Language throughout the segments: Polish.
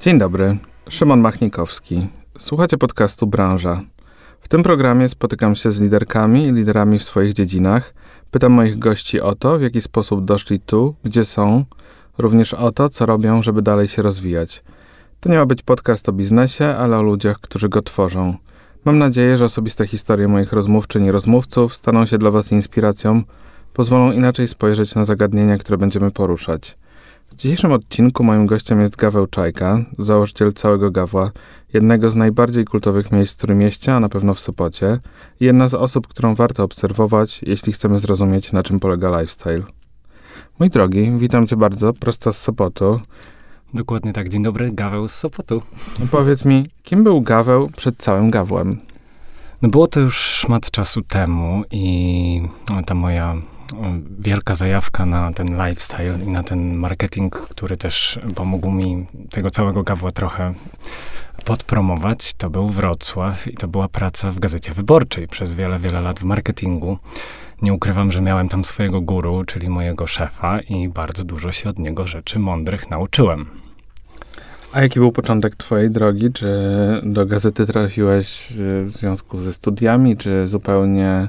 Dzień dobry, Szymon Machnikowski. Słuchacie podcastu Branża. W tym programie spotykam się z liderkami i liderami w swoich dziedzinach. Pytam moich gości o to, w jaki sposób doszli tu, gdzie są, również o to, co robią, żeby dalej się rozwijać. To nie ma być podcast o biznesie, ale o ludziach, którzy go tworzą. Mam nadzieję, że osobiste historie moich rozmówczyń i rozmówców staną się dla Was inspiracją, pozwolą inaczej spojrzeć na zagadnienia, które będziemy poruszać. W dzisiejszym odcinku moim gościem jest Gaweł Czajka, założyciel całego Gawła, jednego z najbardziej kultowych miejsc w Trójmieście, a na pewno w Sopocie, i jedna z osób, którą warto obserwować, jeśli chcemy zrozumieć, na czym polega lifestyle. Mój drogi, witam cię bardzo, prosto z Sopotu. Dokładnie tak. Dzień dobry, Gaweł z Sopotu. No powiedz mi, kim był Gaweł przed całym Gawłem? No było to już szmat czasu temu i ta moja wielka zajawka na ten lifestyle i na ten marketing, który też pomógł mi tego całego gawła trochę podpromować, to był Wrocław i to była praca w Gazecie Wyborczej przez wiele, wiele lat w marketingu. Nie ukrywam, że miałem tam swojego guru, czyli mojego szefa i bardzo dużo się od niego rzeczy mądrych nauczyłem. A jaki był początek twojej drogi? Czy do gazety trafiłeś w związku ze studiami, czy zupełnie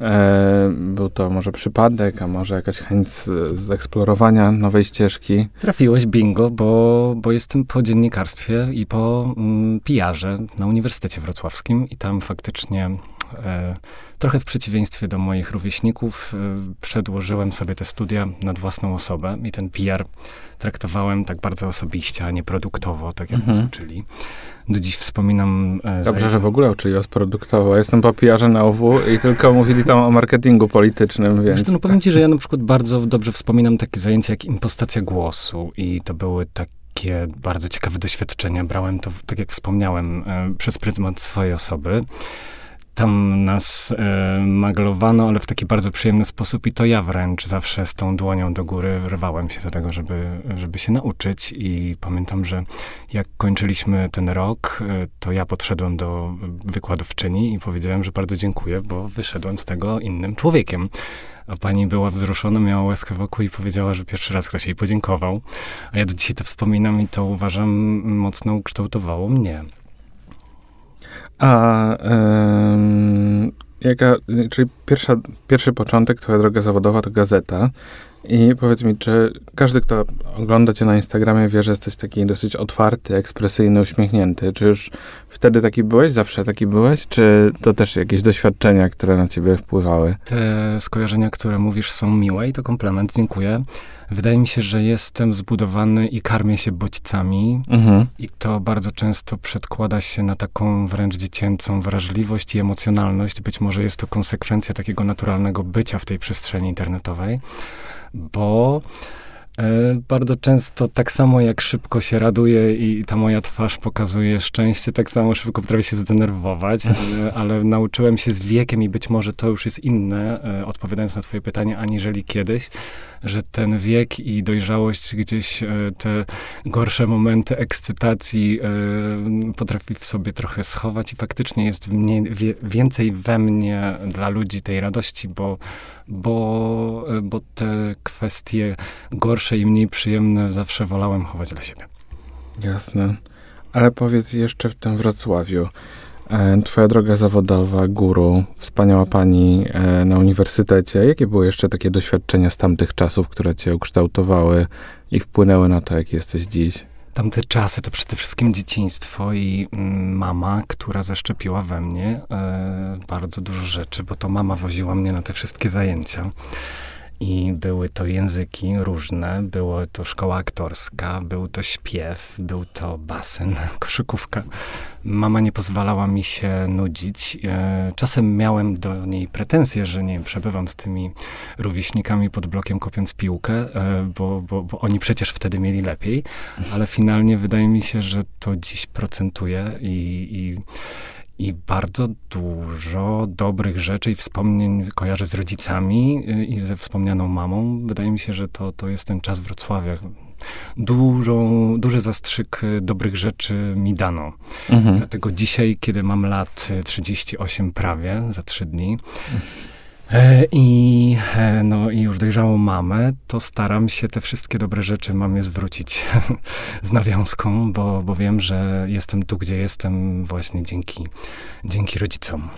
E, był to może przypadek, a może jakaś chęć z, z eksplorowania nowej ścieżki. Trafiłeś bingo, bo, bo jestem po dziennikarstwie i po mm, PR-ze na Uniwersytecie Wrocławskim i tam faktycznie e, trochę w przeciwieństwie do moich rówieśników e, przedłożyłem sobie te studia nad własną osobę i ten PR traktowałem tak bardzo osobiście, a nie produktowo, tak jak mhm. nas uczyli. Do dziś wspominam... E, Dobrze, że w ogóle uczyli was produktowo. Jestem po PR-ze na OW i tylko mówili tam o marketingu politycznym, więc... Wiesz, no powiem ci, że ja na przykład bardzo dobrze wspominam takie zajęcia jak impostacja głosu i to były takie bardzo ciekawe doświadczenia. Brałem to, tak jak wspomniałem, e, przez pryzmat swojej osoby tam nas e, maglowano, ale w taki bardzo przyjemny sposób i to ja wręcz zawsze z tą dłonią do góry rwałem się do tego, żeby, żeby się nauczyć i pamiętam, że jak kończyliśmy ten rok, e, to ja podszedłem do wykładowczyni i powiedziałem, że bardzo dziękuję, bo wyszedłem z tego innym człowiekiem. A pani była wzruszona, miała łezkę wokół i powiedziała, że pierwszy raz ktoś jej podziękował. A ja do dzisiaj to wspominam i to uważam mocno ukształtowało mnie. A jaka, czyli pierwsza, pierwszy początek, twoja droga zawodowa to gazeta. I powiedz mi, czy każdy, kto ogląda cię na Instagramie, wie, że jesteś taki dosyć otwarty, ekspresyjny, uśmiechnięty. Czy już wtedy taki byłeś? Zawsze taki byłeś? Czy to też jakieś doświadczenia, które na ciebie wpływały? Te skojarzenia, które mówisz, są miłe i to komplement. Dziękuję. Wydaje mi się, że jestem zbudowany i karmię się bodźcami mhm. i to bardzo często przedkłada się na taką wręcz dziecięcą wrażliwość i emocjonalność. Być może jest to konsekwencja takiego naturalnego bycia w tej przestrzeni internetowej, bo bardzo często tak samo jak szybko się raduje i ta moja twarz pokazuje szczęście, tak samo szybko potrafię się zdenerwować, ale, ale, nauczyłem się z wiekiem i być może to już jest inne, e, odpowiadając na twoje pytanie, aniżeli kiedyś, że ten wiek i dojrzałość gdzieś e, te gorsze momenty ekscytacji potrafi w sobie trochę schować i faktycznie jest mnie, więcej we mnie dla ludzi tej radości, bo bo, bo te kwestie gorsze i mniej przyjemne zawsze wolałem chować dla siebie. Jasne. Ale powiedz jeszcze w tym Wrocławiu. E, twoja droga zawodowa, guru, wspaniała pani e, na uniwersytecie. Jakie były jeszcze takie doświadczenia z tamtych czasów, które cię ukształtowały i wpłynęły na to, jak jesteś dziś? Tamte czasy to przede wszystkim dzieciństwo i mm, mama, która zaszczepiła we mnie e, bardzo dużo rzeczy, bo to mama woziła mnie na te wszystkie zajęcia. I były to języki różne, była to szkoła aktorska, był to śpiew, był to basen, koszykówka. Mama nie pozwalała mi się nudzić. E, czasem miałem do niej pretensje, że nie przebywam z tymi rówieśnikami pod blokiem kopiąc piłkę, e, bo, bo, bo oni przecież wtedy mieli lepiej, ale finalnie wydaje mi się, że to dziś procentuje i, i i bardzo dużo dobrych rzeczy i wspomnień kojarzę z rodzicami y, i ze wspomnianą mamą. Wydaje mi się, że to, to jest ten czas Wrocławia. Dużą, duży zastrzyk y, dobrych rzeczy mi dano. Mhm. Dlatego dzisiaj, kiedy mam lat 38 prawie, za trzy dni, I, e, no, I już dojrzałą mamę, to staram się te wszystkie dobre rzeczy mamie zwrócić z nawiązką, bo, bo wiem, że jestem tu, gdzie jestem właśnie dzięki, dzięki rodzicom.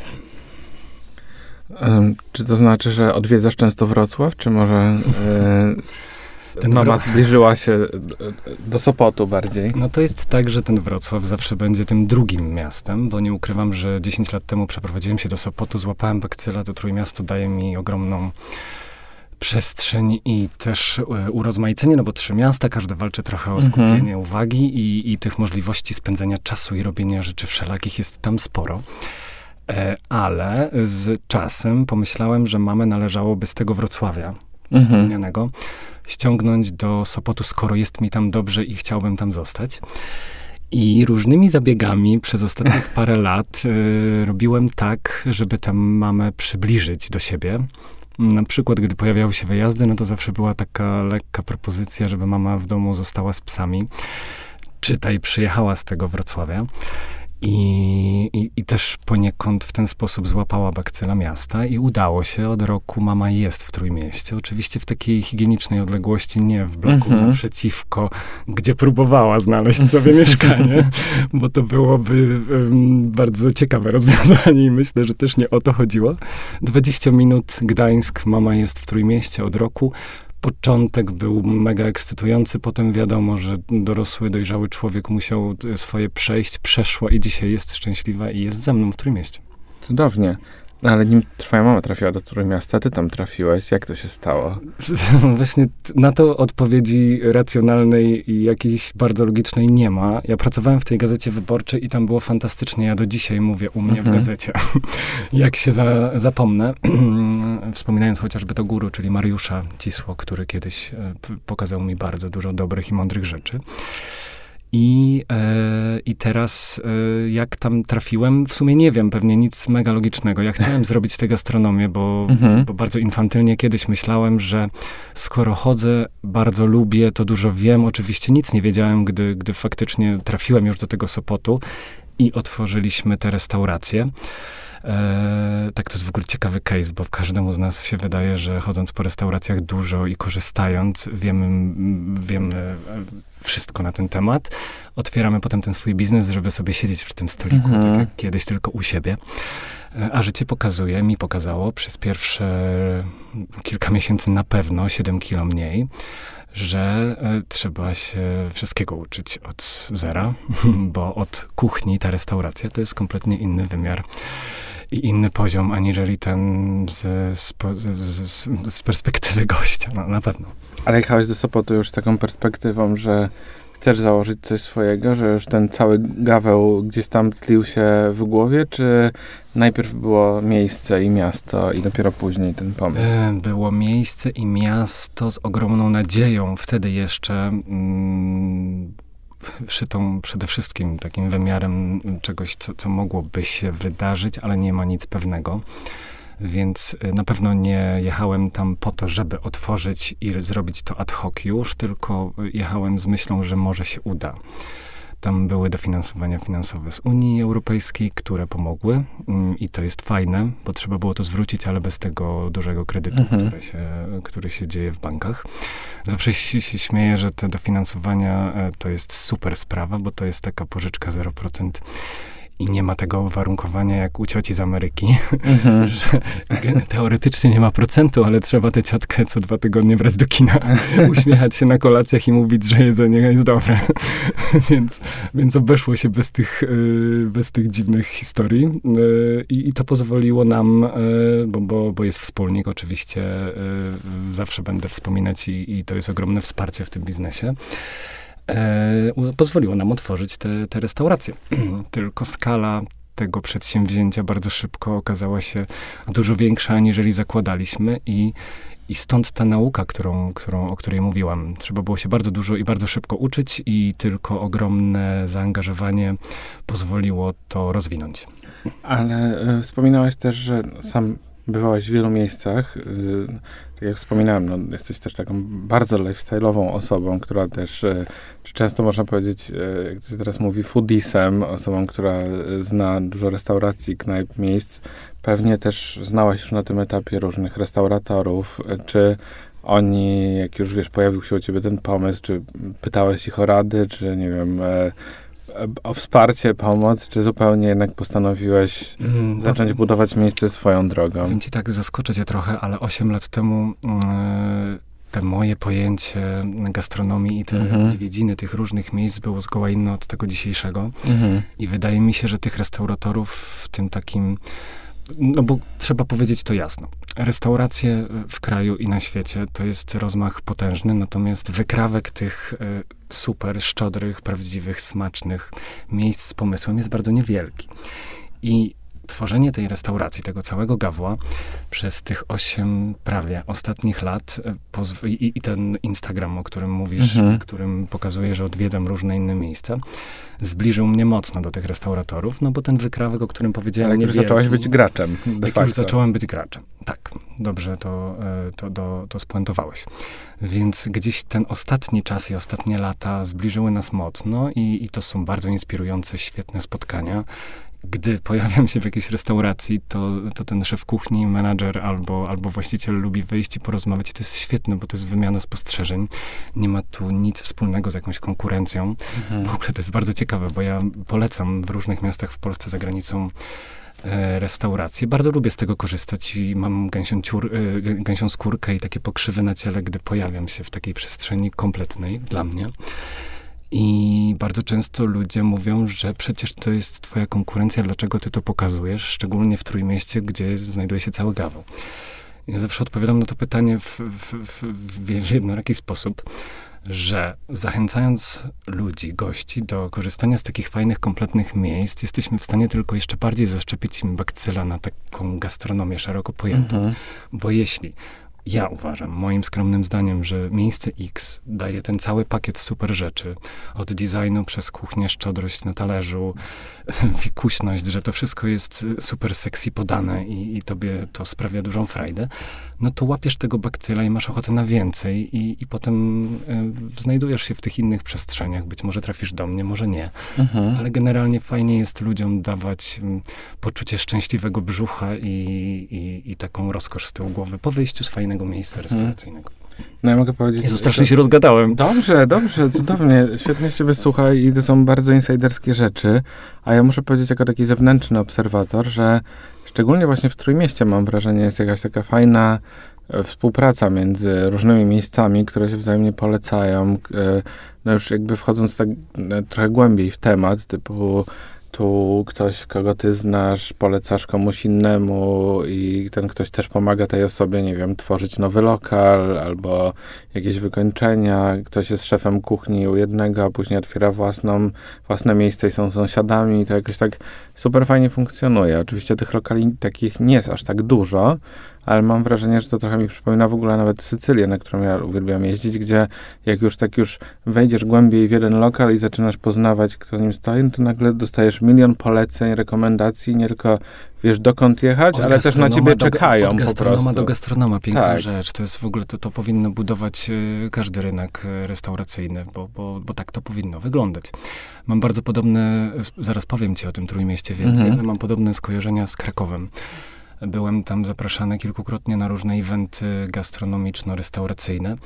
Czy to znaczy, że odwiedzasz często Wrocław, czy może ten mama zbliżyła się do Sopotu bardziej? No to jest tak, że ten Wrocław zawsze będzie tym drugim miastem, bo nie ukrywam, że 10 lat temu przeprowadziłem się do Sopotu, złapałem bakcyla, to Trójmiasto daje mi ogromną przestrzeń i też e, urozmaicenie, no bo trzy miasta, każde walczy trochę o skupienie mhm. uwagi i, i tych możliwości spędzenia czasu i robienia rzeczy wszelakich jest tam sporo. E, ale z czasem pomyślałem, że mamę należałoby z tego Wrocławia mhm. wspomnianego ściągnąć do Sopotu, skoro jest mi tam dobrze i chciałbym tam zostać. I różnymi zabiegami przez ostatnich parę lat y, robiłem tak, żeby tam mamę przybliżyć do siebie. Na przykład, gdy pojawiały się wyjazdy, no to zawsze była taka lekka propozycja, żeby mama w domu została z psami. Czytaj, przyjechała z tego Wrocławia. I, i, I, też poniekąd w ten sposób złapała bakcyla miasta i udało się. Od roku mama jest w Trójmieście. Oczywiście w takiej higienicznej odległości, nie w bloku mm -hmm. naprzeciwko, gdzie próbowała znaleźć sobie mieszkanie, bo to byłoby um, bardzo ciekawe rozwiązanie i myślę, że też nie o to chodziło. 20 minut Gdańsk, mama jest w Trójmieście od roku początek był mega ekscytujący, potem wiadomo, że dorosły, dojrzały człowiek musiał swoje przejść, przeszła i dzisiaj jest szczęśliwa i jest ze mną w Trójmieście. Cudownie. No, ale nim twoja mama trafiła do Trójmiasta, ty tam trafiłeś. Jak to się stało? Właśnie na to odpowiedzi racjonalnej i jakiejś bardzo logicznej nie ma. Ja pracowałem w tej gazecie wyborczej i tam było fantastycznie. Ja do dzisiaj mówię u mnie mhm. w gazecie. Jak się za, zapomnę, wspominając chociażby to guru, czyli Mariusza Cisło, który kiedyś e, pokazał mi bardzo dużo dobrych i mądrych rzeczy. I, e, I teraz e, jak tam trafiłem, w sumie nie wiem, pewnie nic mega logicznego. Ja chciałem zrobić tę gastronomię, bo, mhm. bo bardzo infantylnie kiedyś myślałem, że skoro chodzę, bardzo lubię, to dużo wiem. Oczywiście nic nie wiedziałem, gdy, gdy faktycznie trafiłem już do tego Sopotu i otworzyliśmy tę restaurację. E, tak, to jest w ogóle ciekawy case, bo każdemu z nas się wydaje, że chodząc po restauracjach dużo i korzystając, wiemy, wiemy wszystko na ten temat. Otwieramy potem ten swój biznes, żeby sobie siedzieć przy tym stoliku, mhm. tak jak kiedyś tylko u siebie. E, a życie pokazuje, mi pokazało przez pierwsze kilka miesięcy na pewno, 7 kilo mniej, że e, trzeba się wszystkiego uczyć od zera, bo od kuchni ta restauracja to jest kompletnie inny wymiar i inny poziom, aniżeli ten z, z, z, z perspektywy gościa, no, na pewno. Ale jechałeś do Sopotu już z taką perspektywą, że chcesz założyć coś swojego, że już ten cały gaweł gdzieś tam tlił się w głowie, czy najpierw było miejsce i miasto i dopiero później ten pomysł? E, było miejsce i miasto z ogromną nadzieją. Wtedy jeszcze mm, szytą przede wszystkim takim wymiarem czegoś, co, co mogłoby się wydarzyć, ale nie ma nic pewnego. Więc y, na pewno nie jechałem tam po to, żeby otworzyć i zrobić to ad hoc już, tylko jechałem z myślą, że może się uda. Tam były dofinansowania finansowe z Unii Europejskiej, które pomogły mm, i to jest fajne, bo trzeba było to zwrócić, ale bez tego dużego kredytu, mhm. który, się, który się dzieje w bankach. Zawsze się, się śmieję, że te dofinansowania e, to jest super sprawa, bo to jest taka pożyczka 0% i nie ma tego uwarunkowania jak u cioci z Ameryki, mhm. że teoretycznie nie ma procentu, ale trzeba tę ciotkę co dwa tygodnie brać do kina, uśmiechać się na kolacjach i mówić, że jedzenie jest dobre. więc, więc obeszło się bez tych, y, bez tych dziwnych historii y, I, i to pozwoliło nam, y, bo, bo, bo jest wspólnik oczywiście, zawsze będę wspominać i, i to jest ogromne wsparcie w tym biznesie pozwoliło nam otworzyć te, te restauracje. Tylko skala tego przedsięwzięcia bardzo szybko okazała się dużo większa, aniżeli zakładaliśmy i, i stąd ta nauka, którą, którą, o której mówiłam. Trzeba było się bardzo dużo i bardzo szybko uczyć i tylko ogromne zaangażowanie pozwoliło to rozwinąć. Ale y, wspominałeś też, że sam bywałaś w wielu miejscach. Y, tak jak wspominałem, no, jesteś też taką bardzo lifestyle'ową osobą, która też, y, często można powiedzieć, y, jak to się teraz mówi, foodisem, osobą, która zna dużo restauracji, knajp, miejsc. Pewnie też znałaś już na tym etapie różnych restauratorów. Czy oni, jak już wiesz, pojawił się u ciebie ten pomysł, czy pytałeś ich o rady, czy nie wiem, e, o wsparcie, pomoc, czy zupełnie jednak postanowiłeś mm, zacząć no, budować miejsce swoją drogą? Wiem ci tak, zaskoczę cię trochę, ale 8 lat temu yy, te moje pojęcie gastronomii i te mhm. odwiedziny tych różnych miejsc było zgoła inne od tego dzisiejszego. Mhm. I wydaje mi się, że tych restauratorów w tym takim no bo trzeba powiedzieć to jasno. Restauracje w kraju i na świecie to jest rozmach potężny, natomiast wykrawek tych e, super szczodrych, prawdziwych, smacznych miejsc z pomysłem jest bardzo niewielki. I tworzenie tej restauracji, tego całego gawła przez tych osiem prawie ostatnich lat e, i, i, ten Instagram, o którym mówisz, mhm. którym pokazuję, że odwiedzam różne inne miejsca, zbliżył mnie mocno do tych restauratorów, no bo ten wykrawek, o którym powiedziałem, Ale jak już zacząłeś być graczem, jak facto. już zacząłem być graczem. Tak, dobrze to, e, to, to, to spuentowałeś. Więc gdzieś ten ostatni czas i ostatnie lata zbliżyły nas mocno i, i to są bardzo inspirujące, świetne spotkania gdy pojawiam się w jakiejś restauracji, to, to ten szef kuchni, menadżer albo, albo właściciel lubi wyjść i porozmawiać. I to jest świetne, bo to jest wymiana spostrzeżeń. Nie ma tu nic wspólnego z jakąś konkurencją. Mhm. W ogóle to jest bardzo ciekawe, bo ja polecam w różnych miastach w Polsce, za granicą e, restauracje. Bardzo lubię z tego korzystać i mam gęsią, ciur, e, gęsią skórkę i takie pokrzywy na ciele, gdy pojawiam się w takiej przestrzeni kompletnej dla mnie. I bardzo często ludzie mówią, że przecież to jest twoja konkurencja, dlaczego ty to pokazujesz, szczególnie w Trójmieście, gdzie znajduje się cały gaweł. Ja zawsze odpowiadam na to pytanie w, w, w, w jednoraki sposób, że zachęcając ludzi, gości do korzystania z takich fajnych, kompletnych miejsc, jesteśmy w stanie tylko jeszcze bardziej zaszczepić im bakcyla na taką gastronomię szeroko pojętą. Mhm. Bo jeśli ja uważam, moim skromnym zdaniem, że miejsce X daje ten cały pakiet super rzeczy. Od designu przez kuchnię, szczodrość na talerzu, fikuśność, że to wszystko jest super sexy podane i, i tobie to sprawia dużą frajdę. No to łapiesz tego bakcyla i masz ochotę na więcej i, i potem y, znajdujesz się w tych innych przestrzeniach. Być może trafisz do mnie, może nie. Mhm. Ale generalnie fajnie jest ludziom dawać y, poczucie szczęśliwego brzucha i, i, i taką rozkosz z tyłu głowy po wyjściu z fajnego miejsca mhm. restauracyjnego. No ja mogę powiedzieć... Jezu, strasznie się rozgadałem. Dobrze, dobrze, cudownie. Świetnie się ciebie słucha i to są bardzo insiderskie rzeczy. A ja muszę powiedzieć jako taki zewnętrzny obserwator, że szczególnie właśnie w Trójmieście mam wrażenie jest jakaś taka fajna e, współpraca między różnymi miejscami, które się wzajemnie polecają. E, no już jakby wchodząc tak e, trochę głębiej w temat, typu tu ktoś, kogo ty znasz, polecasz komuś innemu i ten ktoś też pomaga tej osobie, nie wiem, tworzyć nowy lokal albo jakieś wykończenia. Ktoś jest szefem kuchni u jednego, a później otwiera własną, własne miejsce i są sąsiadami. I to jakoś tak super fajnie funkcjonuje. Oczywiście tych lokali takich nie jest aż tak dużo, ale mam wrażenie, że to trochę mi przypomina w ogóle nawet Sycylię, na którą ja uwielbiam jeździć, gdzie jak już tak już wejdziesz głębiej w jeden lokal i zaczynasz poznawać, kto z nim stoi, no to nagle dostajesz milion poleceń, rekomendacji, nie tylko wiesz dokąd jechać, od ale też na ciebie do, czekają od gastronoma do gastronoma, piękna tak. rzecz. To jest w ogóle, to, to powinno budować y, każdy rynek y, restauracyjny, bo, bo, bo tak to powinno wyglądać. Mam bardzo podobne, zaraz powiem ci o tym Trójmieście więcej, mhm. ale mam podobne skojarzenia z Krakowem. Byłem tam zapraszany kilkukrotnie na różne eventy gastronomiczno-restauracyjne.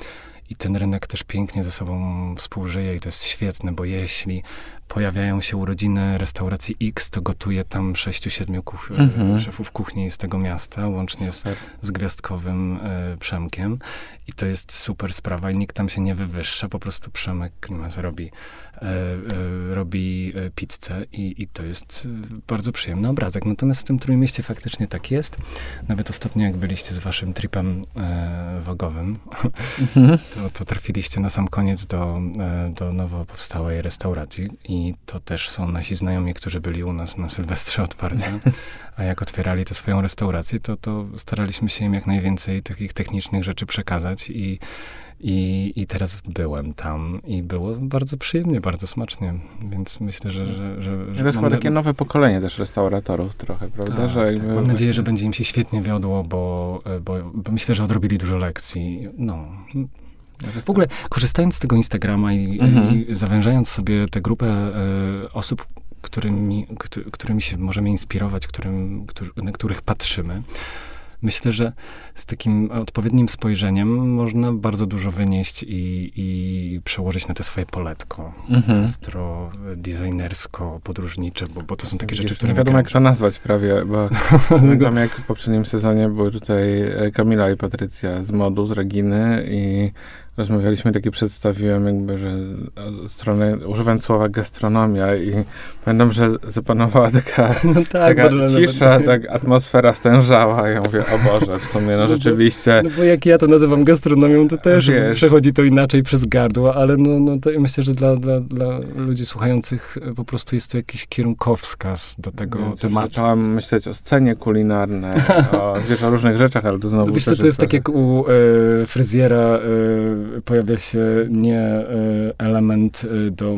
I ten rynek też pięknie ze sobą współżyje i to jest świetne, bo jeśli pojawiają się urodziny restauracji X, to gotuje tam sześciu, siedmiu kuch mhm. szefów kuchni z tego miasta, łącznie z, z gwiazdkowym y, Przemkiem. I to jest super sprawa i nikt tam się nie wywyższa, po prostu Przemek robi E, e, robi e, pizzę i, i to jest bardzo przyjemny obrazek. Natomiast w tym Trójmieście faktycznie tak jest. Nawet ostatnio, jak byliście z waszym tripem e, wogowym, mhm. to, to trafiliście na sam koniec do, do nowo powstałej restauracji i to też są nasi znajomi, którzy byli u nas na Sylwestrze otwarcia. A jak otwierali tę swoją restaurację, to, to staraliśmy się im jak najwięcej takich technicznych rzeczy przekazać i i, I teraz byłem tam i było bardzo przyjemnie, bardzo smacznie, więc myślę, że... że, że, że to jest chyba takie nowe pokolenie też restauratorów trochę, prawda? Tak, że tak. Mam nadzieję, że będzie im się świetnie wiodło, bo, bo, bo myślę, że odrobili dużo lekcji. No, w ogóle korzystając z tego Instagrama i, mhm. i zawężając sobie tę grupę y, osób, którymi, którymi się możemy inspirować, którym, którzy, na których patrzymy, myślę, że z takim odpowiednim spojrzeniem można bardzo dużo wynieść i, i przełożyć na te swoje poletko. Mhm. Gastro, designersko, podróżnicze, bo, bo to są takie rzeczy, które... Nie wiadomo, jak to nazwać prawie, bo pamiętam jak w poprzednim sezonie były tutaj e, Kamila i Patrycja z modu, z Reginy i rozmawialiśmy, takie przedstawiłem jakby, że od strony, używając słowa gastronomia i pamiętam, że zapanowała taka, no tak, taka cisza, tak atmosfera stężała ja mówię, o Boże, w sumie, no, no rzeczywiście. No bo jak ja to nazywam gastronomią, to też Wiesz, przechodzi to inaczej przez gardło, ale no, no to myślę, że dla, dla, dla ludzi słuchających po prostu jest to jakiś kierunkowskaz do tego Więc tematu. Zacząłem myśleć o scenie kulinarnej, o, wiesz, o różnych rzeczach, ale to znowu... No, wiesz co, to jest tak jak u e, fryzjera e, pojawia się nie e, element e, do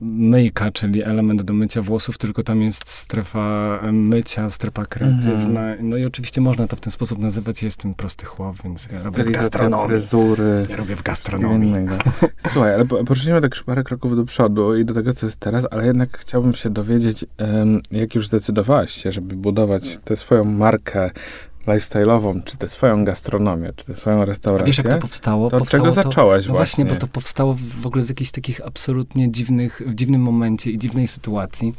myjka, czyli element do mycia włosów, tylko tam jest strefa mycia, strefa kreatywna. Mhm. No i oczywiście można to w ten sposób nazywać. Jestem prosty chłop, więc ja robię w gastronomii. fryzury. Ja robię w gastronomii. Słuchaj, ale poszliśmy tak parę kroków do przodu i do tego, co jest teraz, ale jednak chciałbym się dowiedzieć, jak już zdecydowałaś się, żeby budować tę swoją markę lifestyle'ową, czy tę swoją gastronomię, czy tę swoją restaurację. A wiesz, jak to powstało? To od powstało czego to, zacząłeś no właśnie? bo to powstało w ogóle z jakichś takich absolutnie dziwnych, w dziwnym momencie i dziwnej sytuacji.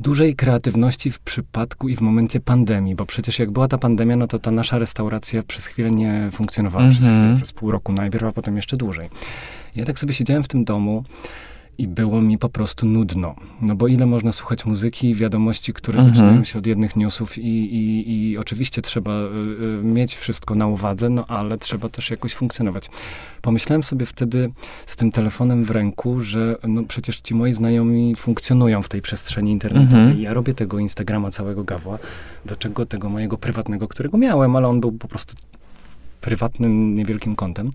Dużej kreatywności w przypadku i w momencie pandemii, bo przecież jak była ta pandemia, no to ta nasza restauracja przez chwilę nie funkcjonowała, mm -hmm. przez, chwilę, przez pół roku najpierw, a potem jeszcze dłużej. Ja tak sobie siedziałem w tym domu i było mi po prostu nudno. No bo ile można słuchać muzyki, wiadomości, które mhm. zaczynają się od jednych newsów i, i, i oczywiście trzeba y, mieć wszystko na uwadze, no ale trzeba też jakoś funkcjonować. Pomyślałem sobie wtedy z tym telefonem w ręku, że no przecież ci moi znajomi funkcjonują w tej przestrzeni internetowej. Mhm. Ja robię tego Instagrama całego gawła. Dlaczego tego mojego prywatnego, którego miałem, ale on był po prostu prywatnym, niewielkim kontem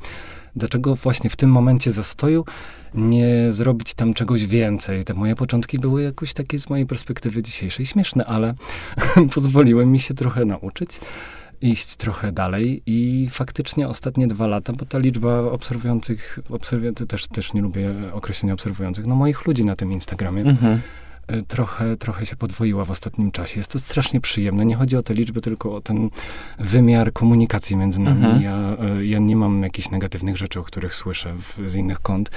dlaczego właśnie w tym momencie zastoju nie zrobić tam czegoś więcej. Te moje początki były jakoś takie z mojej perspektywy dzisiejszej śmieszne, ale pozwoliły mi się trochę nauczyć iść trochę dalej i faktycznie ostatnie dwa lata, bo ta liczba obserwujących, obserw- też, też nie lubię określenia obserwujących, no moich ludzi na tym Instagramie, mhm. E, trochę, trochę się podwoiła w ostatnim czasie. Jest to strasznie przyjemne. Nie chodzi o te liczby, tylko o ten wymiar komunikacji między nami. Mhm. Ja, e, ja nie mam jakichś negatywnych rzeczy, o których słyszę w, z innych kont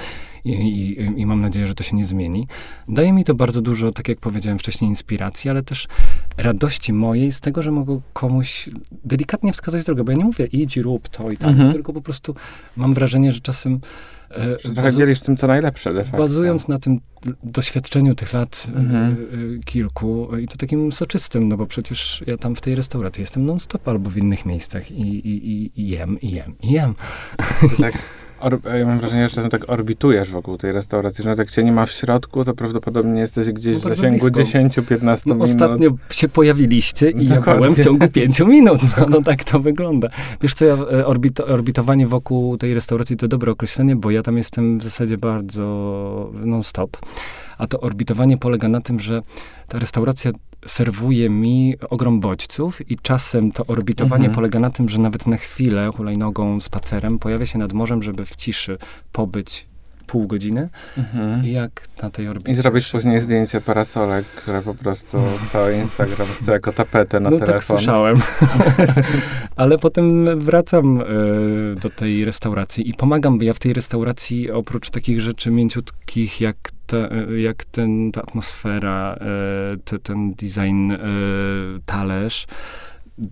i, i, i, mam nadzieję, że to się nie zmieni. Daje mi to bardzo dużo, tak jak powiedziałem wcześniej, inspiracji, ale też radości mojej z tego, że mogę komuś delikatnie wskazać drogę, bo ja nie mówię idź, rób to i tak, mhm. tylko po prostu mam wrażenie, że czasem że trochę dzielisz tym, co najlepsze de facto. Bazując na tym doświadczeniu tych lat mhm. E, kilku i to takim soczystym, no bo przecież ja tam w tej restauracji jestem non-stop albo w innych miejscach i, i, i, i jem, i jem, i jem. Tak. ja mam wrażenie, że czasem tak orbitujesz wokół tej restauracji, że jak cię nie ma w środku, to prawdopodobnie jesteś gdzieś no w zasięgu 10-15 no, minut. Ostatnio się pojawiliście i ja byłem w ciągu 5 minut. No, no, tak to wygląda. Wiesz co, ja, e, orbit, orbitowanie wokół tej restauracji to dobre określenie, bo ja tam jestem w zasadzie bardzo non-stop. A to orbitowanie polega na tym, że ta restauracja serwuje mi ogrom bodźców i czasem to orbitowanie mhm. polega na tym, że nawet na chwilę hulajnogą, spacerem pojawia się nad morzem, żeby w ciszy pobyć pół godziny mhm. jak na tej orbicie. I zrobić później zdjęcie parasolek, które po prostu cały Instagram chce jako tapetę na no, telefon. tak słyszałem. Ale potem wracam y, do tej restauracji i pomagam, bo ja w tej restauracji oprócz takich rzeczy mięciutkich jak te, jak ten, ta atmosfera, y, te, ten design y, talerz,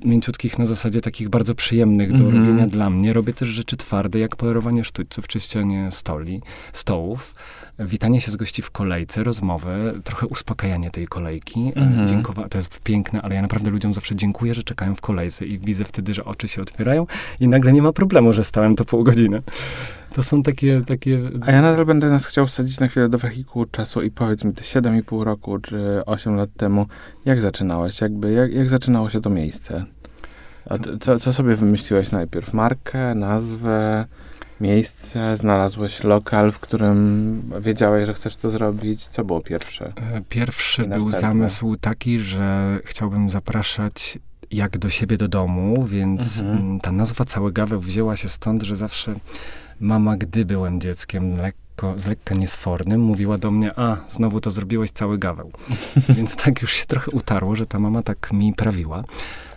mięciutkich na zasadzie takich bardzo przyjemnych do mm -hmm. robienia dla mnie. Robię też rzeczy twarde, jak polerowanie sztućców, czyszczenie stoli, stołów, witanie się z gości w kolejce, rozmowy, trochę uspokajanie tej kolejki. Mm -hmm. to jest piękne, ale ja naprawdę ludziom zawsze dziękuję, że czekają w kolejce i widzę wtedy, że oczy się otwierają i nagle nie ma problemu, że stałem to pół godziny. To są takie, takie... A ja nadal będę nas chciał wsadzić na chwilę do wehikułu czasu i powiedz mi, ty 7,5 roku czy 8 lat temu, jak zaczynałeś? Jakby, jak, jak zaczynało się to miejsce? A co, co sobie wymyśliłeś najpierw? Markę, nazwę, miejsce? Znalazłeś lokal, w którym wiedziałeś, że chcesz to zrobić? Co było pierwsze? E, pierwszy był zamysł taki, że chciałbym zapraszać jak do siebie do domu, więc mhm. Mm, ta nazwa Cały Gaweł wzięła się stąd, że zawsze mama, gdy byłem dzieckiem lekko, z lekka niesfornym, mówiła do mnie, a, znowu to zrobiłeś cały gaweł. więc tak już się trochę utarło, że ta mama tak mi prawiła.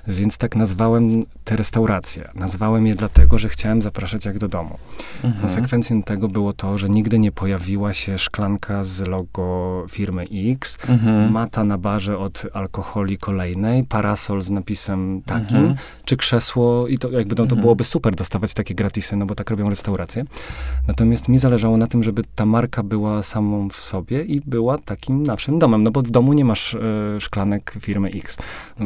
Więc tak nazwałem te restauracje. Nazwałem je dlatego, że chciałem zapraszać jak do domu. Mhm. Konsekwencją tego było to, że nigdy nie pojawiła się szklanka z logo firmy X, mhm. mata na barze od alkoholi kolejnej, parasol z napisem takim, mhm. czy krzesło i to jakby no, to mhm. byłoby super dostawać takie gratisy, no bo tak robią restauracje. Natomiast mi zależało na tym, żeby ta marka była samą w sobie i była takim naszym domem, no bo w domu nie masz y, szklanek firmy X.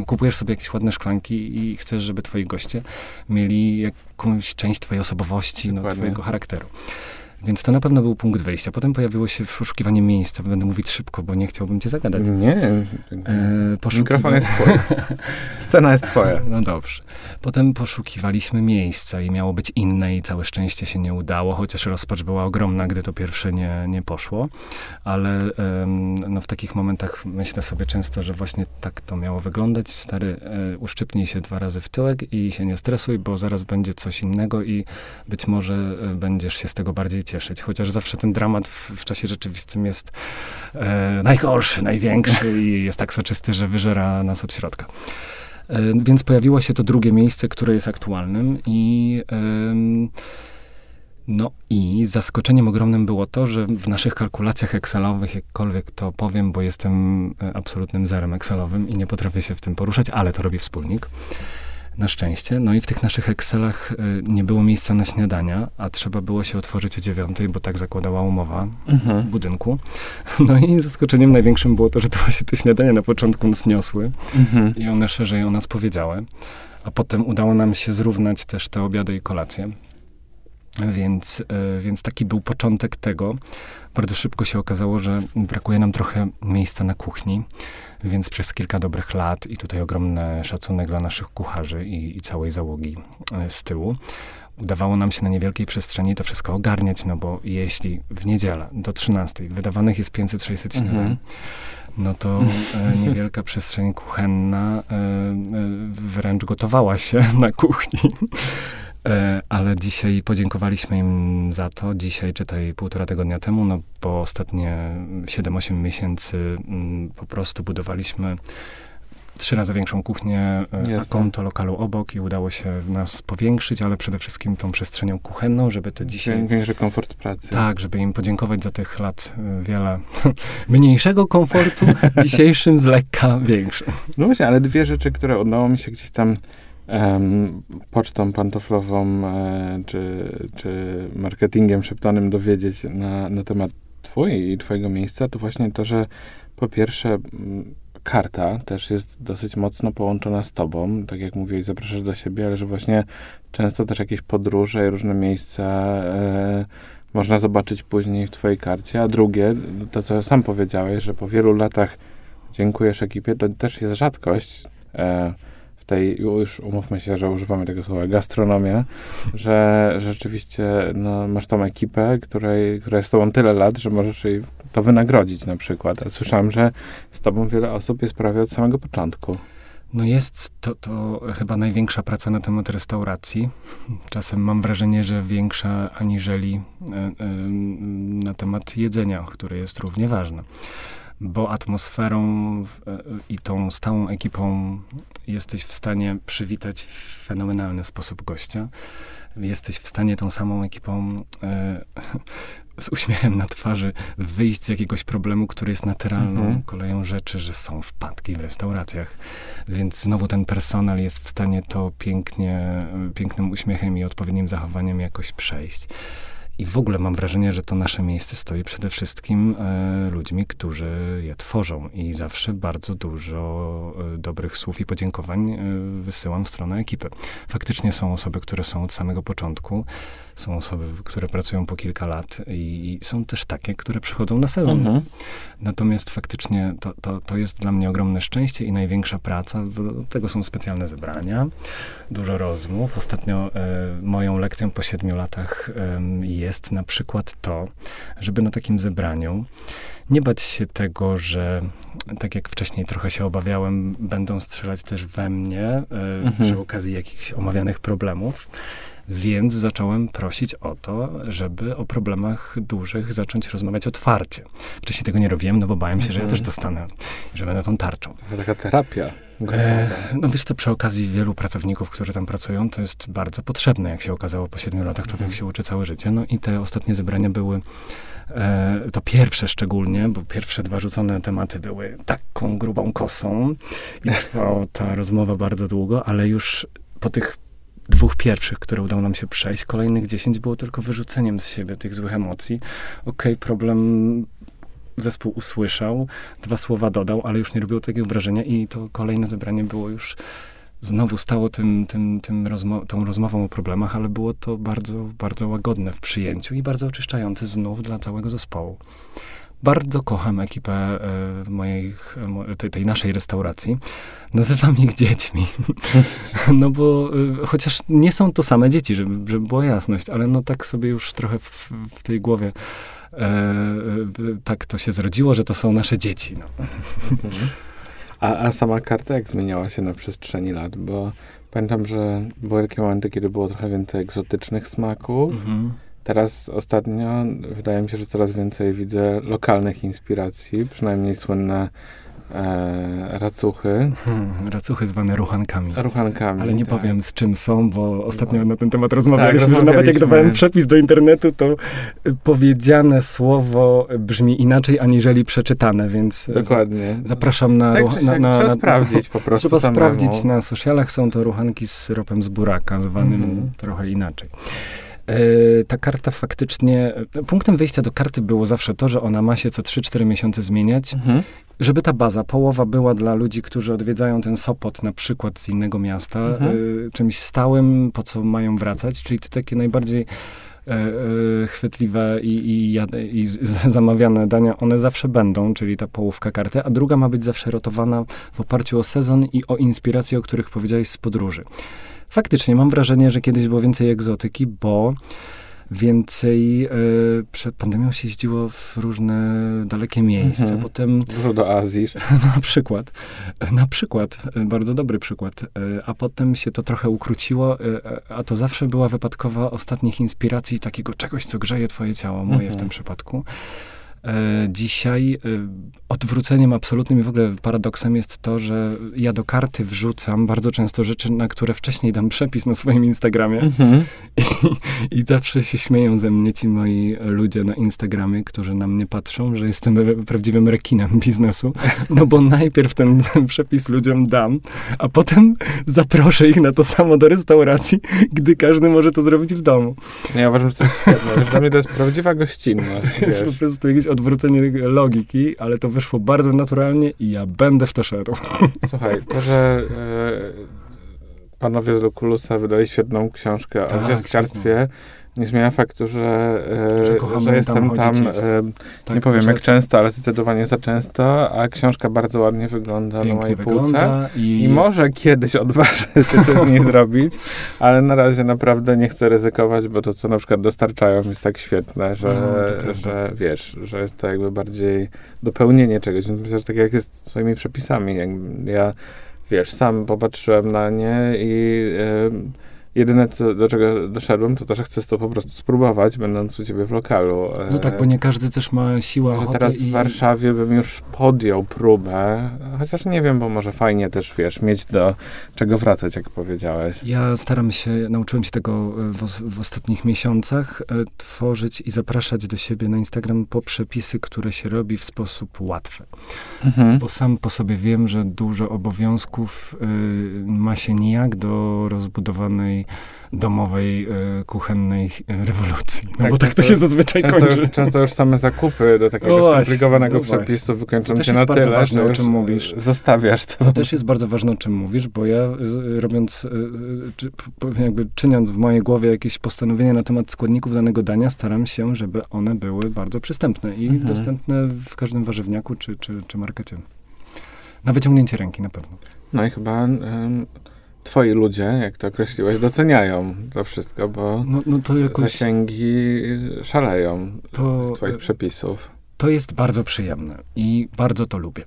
Kupujesz sobie jakieś ładne szklanki, i chcesz, żeby twoi goście mieli jakąś część twojej osobowości, no, twojego charakteru. Więc to na pewno był punkt wyjścia. Potem pojawiło się poszukiwanie miejsca. Będę mówić szybko, bo nie chciałbym cię zagadać. Nie. E, Mikrofon jest twój. Scena jest twoja. No dobrze. Potem poszukiwaliśmy miejsca i miało być inne i całe szczęście się nie udało, chociaż rozpacz była ogromna, gdy to pierwsze nie, nie poszło. Ale no, w takich momentach myślę sobie często, że właśnie tak to miało wyglądać. Stary, e, uszczypnij się dwa razy w tyłek i się nie stresuj, bo zaraz będzie coś innego i być może e, będziesz się z tego bardziej cieszyć. Chociaż zawsze ten dramat w, w czasie rzeczywistym jest e, najgorszy, największy i jest tak soczysty, że wyżera nas od środka. E, więc pojawiło się to drugie miejsce, które jest aktualnym i no i zaskoczeniem ogromnym było to, że w naszych kalkulacjach Excelowych, jakkolwiek to powiem, bo jestem e, absolutnym zerem Excelowym i nie potrafię się w tym poruszać, ale to robi wspólnik na szczęście. No i w tych naszych Excelach y, nie było miejsca na śniadania, a trzeba było się otworzyć o dziewiątej, bo tak zakładała umowa mhm. budynku. No i zaskoczeniem największym było to, że to właśnie te śniadania na początku nas niosły mhm. i one szerzej o nas powiedziały. A potem udało nam się zrównać też te obiady i kolacje. Więc, y, więc taki był początek tego. Bardzo szybko się okazało, że brakuje nam trochę miejsca na kuchni. Więc przez kilka dobrych lat i tutaj ogromny szacunek dla naszych kucharzy i, i całej załogi e, z tyłu udawało nam się na niewielkiej przestrzeni to wszystko ogarniać, no bo jeśli w niedzielę do 13 wydawanych jest 500-600 śniadań, mhm. no to e, niewielka przestrzeń kuchenna e, e, wręcz gotowała się na kuchni. E, ale dzisiaj podziękowaliśmy im za to. Dzisiaj, czytaj półtora tygodnia temu, no bo ostatnie 7-8 miesięcy mm, po prostu budowaliśmy trzy razy większą kuchnię, e, a konto lokalu obok i udało się nas powiększyć, ale przede wszystkim tą przestrzenią kuchenną, żeby to dzisiaj... Większy komfort pracy. Tak, żeby im podziękować za tych lat e, wiele mniejszego komfortu, dzisiejszym z lekka większym. No właśnie, ale dwie rzeczy, które udało mi się gdzieś tam um, pocztą pantoflową e, czy, czy marketingiem szeptanym dowiedzieć na, na temat twojej i twojego miejsca, to właśnie to, że po pierwsze karta też jest dosyć mocno połączona z tobą, tak jak mówiłeś, zapraszasz do siebie, ale że właśnie często też jakieś podróże i różne miejsca e, można zobaczyć później w twojej karcie, a drugie, to co sam powiedziałeś, że po wielu latach dziękujesz ekipie, to też jest rzadkość, e, tej, już umówmy się, że używamy tego słowa, gastronomia, że rzeczywiście no, masz tą ekipę, której, która jest z tobą tyle lat, że możesz jej to wynagrodzić na przykład. A słyszałem, że z tobą wiele osób jest prawie od samego początku. No jest to, to chyba największa praca na temat restauracji. Czasem mam wrażenie, że większa aniżeli e, e, na temat jedzenia, które jest równie ważne bo atmosferą e, i tą stałą ekipą jesteś w stanie przywitać w fenomenalny sposób gościa. Jesteś w stanie tą samą ekipą e, z uśmiechem na twarzy wyjść z jakiegoś problemu, który jest naturalną mhm. koleją rzeczy, że są wpadki w restauracjach. Więc znowu ten personel jest w stanie to pięknie, pięknym uśmiechem i odpowiednim zachowaniem jakoś przejść. I w ogóle mam wrażenie, że to nasze miejsce stoi przede wszystkim e, ludźmi, którzy je tworzą. I zawsze bardzo dużo e, dobrych słów i podziękowań e, wysyłam w stronę ekipy. Faktycznie są osoby, które są od samego początku. Są osoby, które pracują po kilka lat i, i są też takie, które przychodzą na sezon. Mhm. Natomiast faktycznie to, to, to jest dla mnie ogromne szczęście i największa praca. Do tego są specjalne zebrania, dużo rozmów. Ostatnio e, moją lekcją po siedmiu latach jest na przykład to, żeby na takim zebraniu nie bać się tego, że tak jak wcześniej trochę się obawiałem, będą strzelać też we mnie e, mhm. przy okazji jakichś omawianych problemów. Więc zacząłem prosić o to, żeby o problemach dużych zacząć rozmawiać otwarcie. Wcześniej tego nie robiłem, no bo bałem się, że ja mhm. też dostanę, że będę tą tarczą. To taka terapia. E, no wiesz co, przy okazji wielu pracowników, którzy tam pracują, to jest bardzo potrzebne, jak się okazało po siedmiu latach. Człowiek mhm. się uczy całe życie. No i te ostatnie zebrania były e, to pierwsze szczególnie, bo pierwsze dwa rzucone tematy były taką grubą kosą i trwała ta rozmowa bardzo długo, ale już po tych dwóch pierwszych, które udało nam się przejść, kolejnych dziesięć było tylko wyrzuceniem z siebie tych złych emocji. Okej, okay, problem zespół usłyszał, dwa słowa dodał, ale już nie robiło takiego wrażenia i to kolejne zebranie było już znowu stało tym, tym, tym rozmo tą rozmową o problemach, ale było to bardzo, bardzo łagodne w przyjęciu i bardzo oczyszczające znów dla całego zespołu. Bardzo kocham ekipę e, moich, tej, tej, naszej restauracji. Nazywam ich dziećmi. no bo e, chociaż nie są to same dzieci, żeby, żeby była jasność, ale no tak sobie już trochę w, w tej głowie e, tak to się zrodziło, że to są nasze dzieci. No. A, a sama karta jak zmieniała się na przestrzeni lat? Bo pamiętam, że były takie momenty, kiedy było trochę więcej egzotycznych smaków. Mhm Teraz ostatnio wydaje mi się, że coraz więcej widzę lokalnych inspiracji, przynajmniej słynne e, racuchy. Hmm, racuchy zwane ruchankami. Ruchankami. Ale nie tak. powiem z czym są, bo ostatnio no. na ten temat rozmawialiśmy, tak, rozmawialiśmy. Nawet jak dawałem przepis do internetu, to powiedziane słowo brzmi inaczej aniżeli przeczytane, więc Dokładnie. zapraszam na... Tak, na, na, trzeba na, sprawdzić po prostu Trzeba samemu. sprawdzić na socialach. Są to ruchanki z syropem z buraka, zwanym mm -hmm. trochę inaczej. E, ta karta faktycznie, punktem wyjścia do karty było zawsze to, że ona ma się co 3-4 miesiące zmieniać, mhm. żeby ta baza, połowa była dla ludzi, którzy odwiedzają ten Sopot na przykład z innego miasta, mhm. y, czymś stałym, po co mają wracać, czyli te takie najbardziej e, e, chwytliwe i, i, i zamawiane dania, one zawsze będą, czyli ta połówka karty, a druga ma być zawsze rotowana w oparciu o sezon i o inspiracje, o których powiedziałeś z podróży faktycznie mam wrażenie, że kiedyś było więcej egzotyki, bo więcej e, przed pandemią się jeździło w różne dalekie miejsca. Mhm. Potem... Dużo do Azji. na przykład. Na przykład. E, bardzo dobry przykład. E, a potem się to trochę ukróciło, a to zawsze była wypadkowa ostatnich inspiracji takiego czegoś, co grzeje twoje ciało, moje mhm. w tym przypadku. E, dzisiaj e, odwróceniem absolutnym i w ogóle paradoksem jest to, że ja do karty wrzucam bardzo często rzeczy, na które wcześniej dam przepis na swoim Instagramie. Mhm. I, I, zawsze się śmieją ze mnie ci moi ludzie na Instagramie, którzy na mnie patrzą, że jestem prawdziwym rekinem biznesu. No bo najpierw ten, ten przepis ludziom dam, a potem zaproszę ich na to samo do restauracji, gdy każdy może to zrobić w domu. Ja uważam, że to jest świetne. Dla mnie to jest prawdziwa gościnność. To jest po prostu jakieś odwrócenie logiki, ale to wyszło bardzo naturalnie i ja będę w to szedł. Słuchaj, to, że e, panowie z Lokulusa wydali świetną książkę tak, o dzieckarstwie, nie zmienia faktu, że, e, że, że jestem tam, tam e, tak, nie powiem jak często, ale zdecydowanie za często, a książka bardzo ładnie wygląda Pięknie na mojej półce i, i może kiedyś odważę się coś z niej zrobić, ale na razie naprawdę nie chcę ryzykować, bo to, co na przykład dostarczają jest tak świetne, że, no, że wiesz, że jest to jakby bardziej dopełnienie czegoś. Myślę, że tak jak jest z swoimi przepisami. Jak ja, wiesz, sam popatrzyłem na nie i... Yy, Jedyne, co, do czego doszedłem, to to, że chcę to po prostu spróbować, będąc u ciebie w lokalu. No tak, bo nie każdy też ma siłę, Że teraz i... w Warszawie bym już podjął próbę, chociaż nie wiem, bo może fajnie też, wiesz, mieć do czego wracać, jak powiedziałeś. Ja staram się, nauczyłem się tego e, w, w ostatnich miesiącach, e, tworzyć i zapraszać do siebie na Instagram po przepisy, które się robi w sposób łatwy. Mhm. Bo sam po sobie wiem, że dużo obowiązków y, ma się nijak do rozbudowanej takiej domowej, y, kuchennej rewolucji. No tak, bo tak to się zazwyczaj często kończy. Już, często już same zakupy do takiego no skomplikowanego no przepisu wykończą cię na tyle, ważne, że o czym mówisz. zostawiasz to. To też jest bardzo ważne, o czym mówisz, bo ja robiąc, czy, jakby czyniąc w mojej głowie jakieś postanowienia na temat składników danego dania, staram się, żeby one były bardzo przystępne i mhm. dostępne w każdym warzywniaku czy, czy, czy markecie. Na wyciągnięcie ręki na pewno. No i chyba twoi ludzie, jak to określiłeś, doceniają to wszystko, bo no, no to jakoś... zasięgi szaleją to, twoich przepisów. To jest bardzo przyjemne i bardzo to lubię.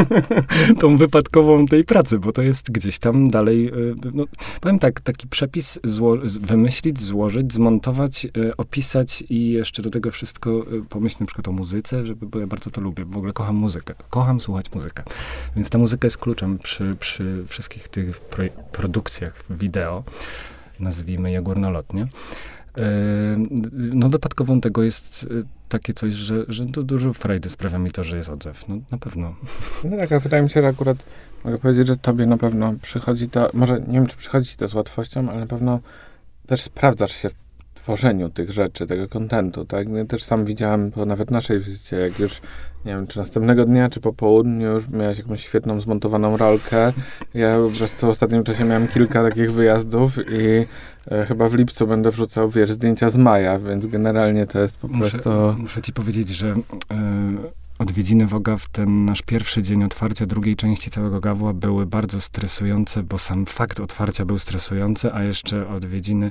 tą wypadkową tej pracy, bo to jest gdzieś tam dalej, e, no, powiem tak, taki przepis zło wymyślić, złożyć, zmontować, e, opisać i jeszcze do tego wszystko e, pomyśleć na przykład o muzyce, żeby, bo ja bardzo to lubię, w ogóle kocham muzykę, kocham słuchać muzykę, więc ta muzyka jest kluczem przy, przy wszystkich tych pro produkcjach wideo, nazwijmy je górnolotnie. No wypadkową tego jest takie coś, że, że to dużo frajdy sprawia mi to, że jest odzew. No na pewno. No tak, ale wydaje mi się, że akurat mogę powiedzieć, że tobie na pewno przychodzi to, może nie wiem, czy przychodzi to z łatwością, ale na pewno też sprawdzasz się w tworzeniu tych rzeczy, tego kontentu, tak? Ja też sam widziałem po nawet naszej wizycie, jak już, nie wiem, czy następnego dnia, czy po południu już miałeś jakąś świetną zmontowaną rolkę. Ja po prostu w ostatnim czasie miałem kilka takich wyjazdów i e, chyba w lipcu będę wrzucał, wiesz, zdjęcia z maja, więc generalnie to jest po muszę, prostu... Muszę ci powiedzieć, że... Yy odwiedziny Woga w ten nasz pierwszy dzień otwarcia drugiej części całego Gawła były bardzo stresujące, bo sam fakt otwarcia był stresujący, a jeszcze odwiedziny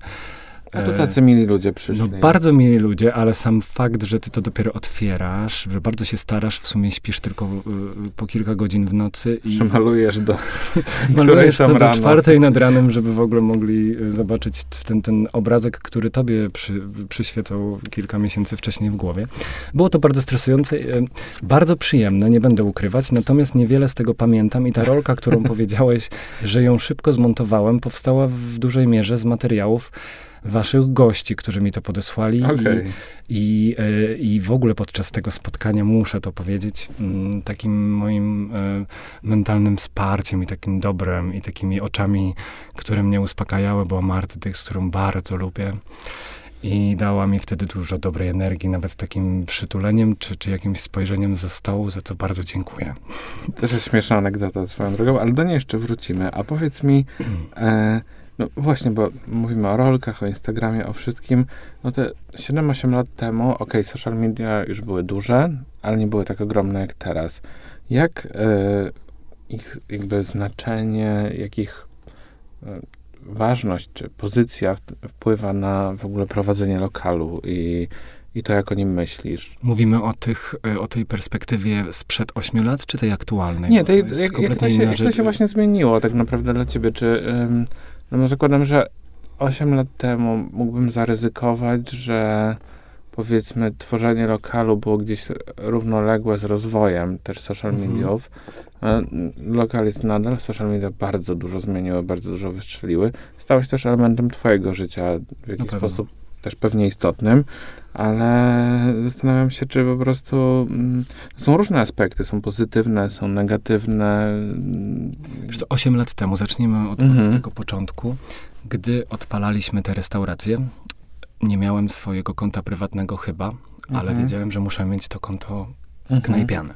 a to tacy mili ludzie przyszli. No bardzo mili ludzie, ale sam fakt, że ty to dopiero otwierasz, że bardzo się starasz, w sumie śpisz tylko y, po kilka godzin w nocy i... Że malujesz do Malujesz to do czwartej nad ranem, żeby w ogóle mogli y, zobaczyć ten, ten obrazek, który tobie przy, przyświecał kilka miesięcy wcześniej w głowie. Było to bardzo stresujące, y, bardzo przyjemne, nie będę ukrywać, natomiast niewiele z tego pamiętam i ta rolka, którą powiedziałeś, że ją szybko zmontowałem, powstała w dużej mierze z materiałów, waszych gości, którzy mi to podesłali. Okay. I, i, e, I w ogóle podczas tego spotkania muszę to powiedzieć, mm, takim moim e, mentalnym wsparciem i takim dobrem i takimi oczami, które mnie uspokajały, była Marta Dych, z którą bardzo lubię. I dała mi wtedy dużo dobrej energii, nawet takim przytuleniem, czy, czy jakimś spojrzeniem ze stołu, za co bardzo dziękuję. Też jest śmieszna anegdota swoją drogą, ale do niej jeszcze wrócimy. A powiedz mi, e, no właśnie, bo mówimy o rolkach, o Instagramie, o wszystkim. No te 7-8 lat temu, ok, social media już były duże, ale nie były tak ogromne jak teraz. Jak y, ich jakby znaczenie, jak ich y, ważność czy pozycja wpływa na w ogóle prowadzenie lokalu i i to, jak o nim myślisz. Mówimy o, tych, e, o tej perspektywie sprzed 8 lat, czy tej aktualnej? Nie, tej, jak, jak, to się, jak to się właśnie zmieniło tak naprawdę dla ciebie? Czy, ym, no zakładam, że 8 lat temu mógłbym zaryzykować, że powiedzmy tworzenie lokalu było gdzieś równoległe z rozwojem też social mhm. mediów. Mhm. Lokal jest nadal, social media bardzo dużo zmieniły, bardzo dużo wystrzeliły. Stałeś też elementem twojego życia w jakiś sposób też pewnie istotnym, ale zastanawiam się, czy po prostu mm, są różne aspekty, są pozytywne, są negatywne. Co, 8 lat temu, zacznijmy od, mhm. od tego początku, gdy odpalaliśmy te restauracje, nie miałem swojego konta prywatnego chyba, mhm. ale wiedziałem, że muszę mieć to konto mhm. knajpiane.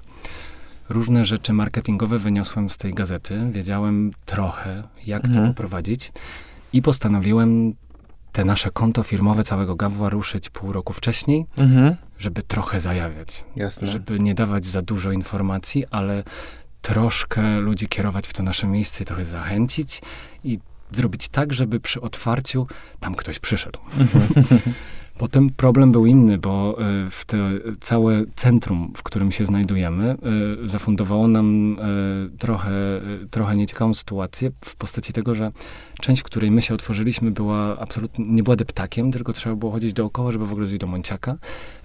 Różne rzeczy marketingowe wyniosłem z tej gazety, wiedziałem trochę, jak to mhm. poprowadzić i postanowiłem te nasze konto firmowe całego Gawła ruszyć pół roku wcześniej, mhm. żeby trochę zajawiać. Jasne. Żeby nie dawać za dużo informacji, ale troszkę ludzi kierować w to nasze miejsce trochę zachęcić i zrobić tak, żeby przy otwarciu tam ktoś przyszedł. Potem problem był inny, bo e, w te całe centrum, w którym się znajdujemy, e, zafundowało nam e, trochę, trochę nieciekawą sytuację w postaci tego, że część, której my się otworzyliśmy, była absolutnie, nie była deptakiem, tylko trzeba było chodzić dookoła, żeby w ogóle dojść do Monciaka,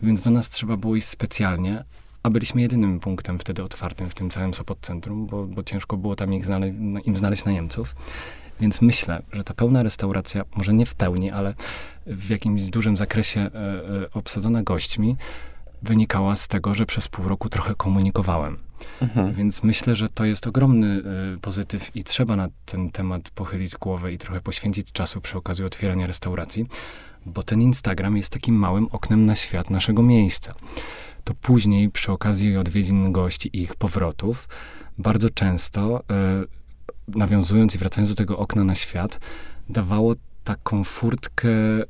więc do nas trzeba było iść specjalnie, a byliśmy jedynym punktem wtedy otwartym w tym całym Sopot Centrum, bo, bo ciężko było tam ich znale im znaleźć najemców. Więc myślę, że ta pełna restauracja, może nie w pełni, ale w jakimś dużym zakresie e, e, obsadzona gośćmi, wynikała z tego, że przez pół roku trochę komunikowałem. Mhm. Więc myślę, że to jest ogromny y, pozytyw i trzeba na ten temat pochylić głowę i trochę poświęcić czasu przy okazji otwierania restauracji, bo ten Instagram jest takim małym oknem na świat naszego miejsca. To później przy okazji odwiedzin gości i ich powrotów bardzo często, y, nawiązując i wracając do tego okna na świat, dawało taką furtkę e,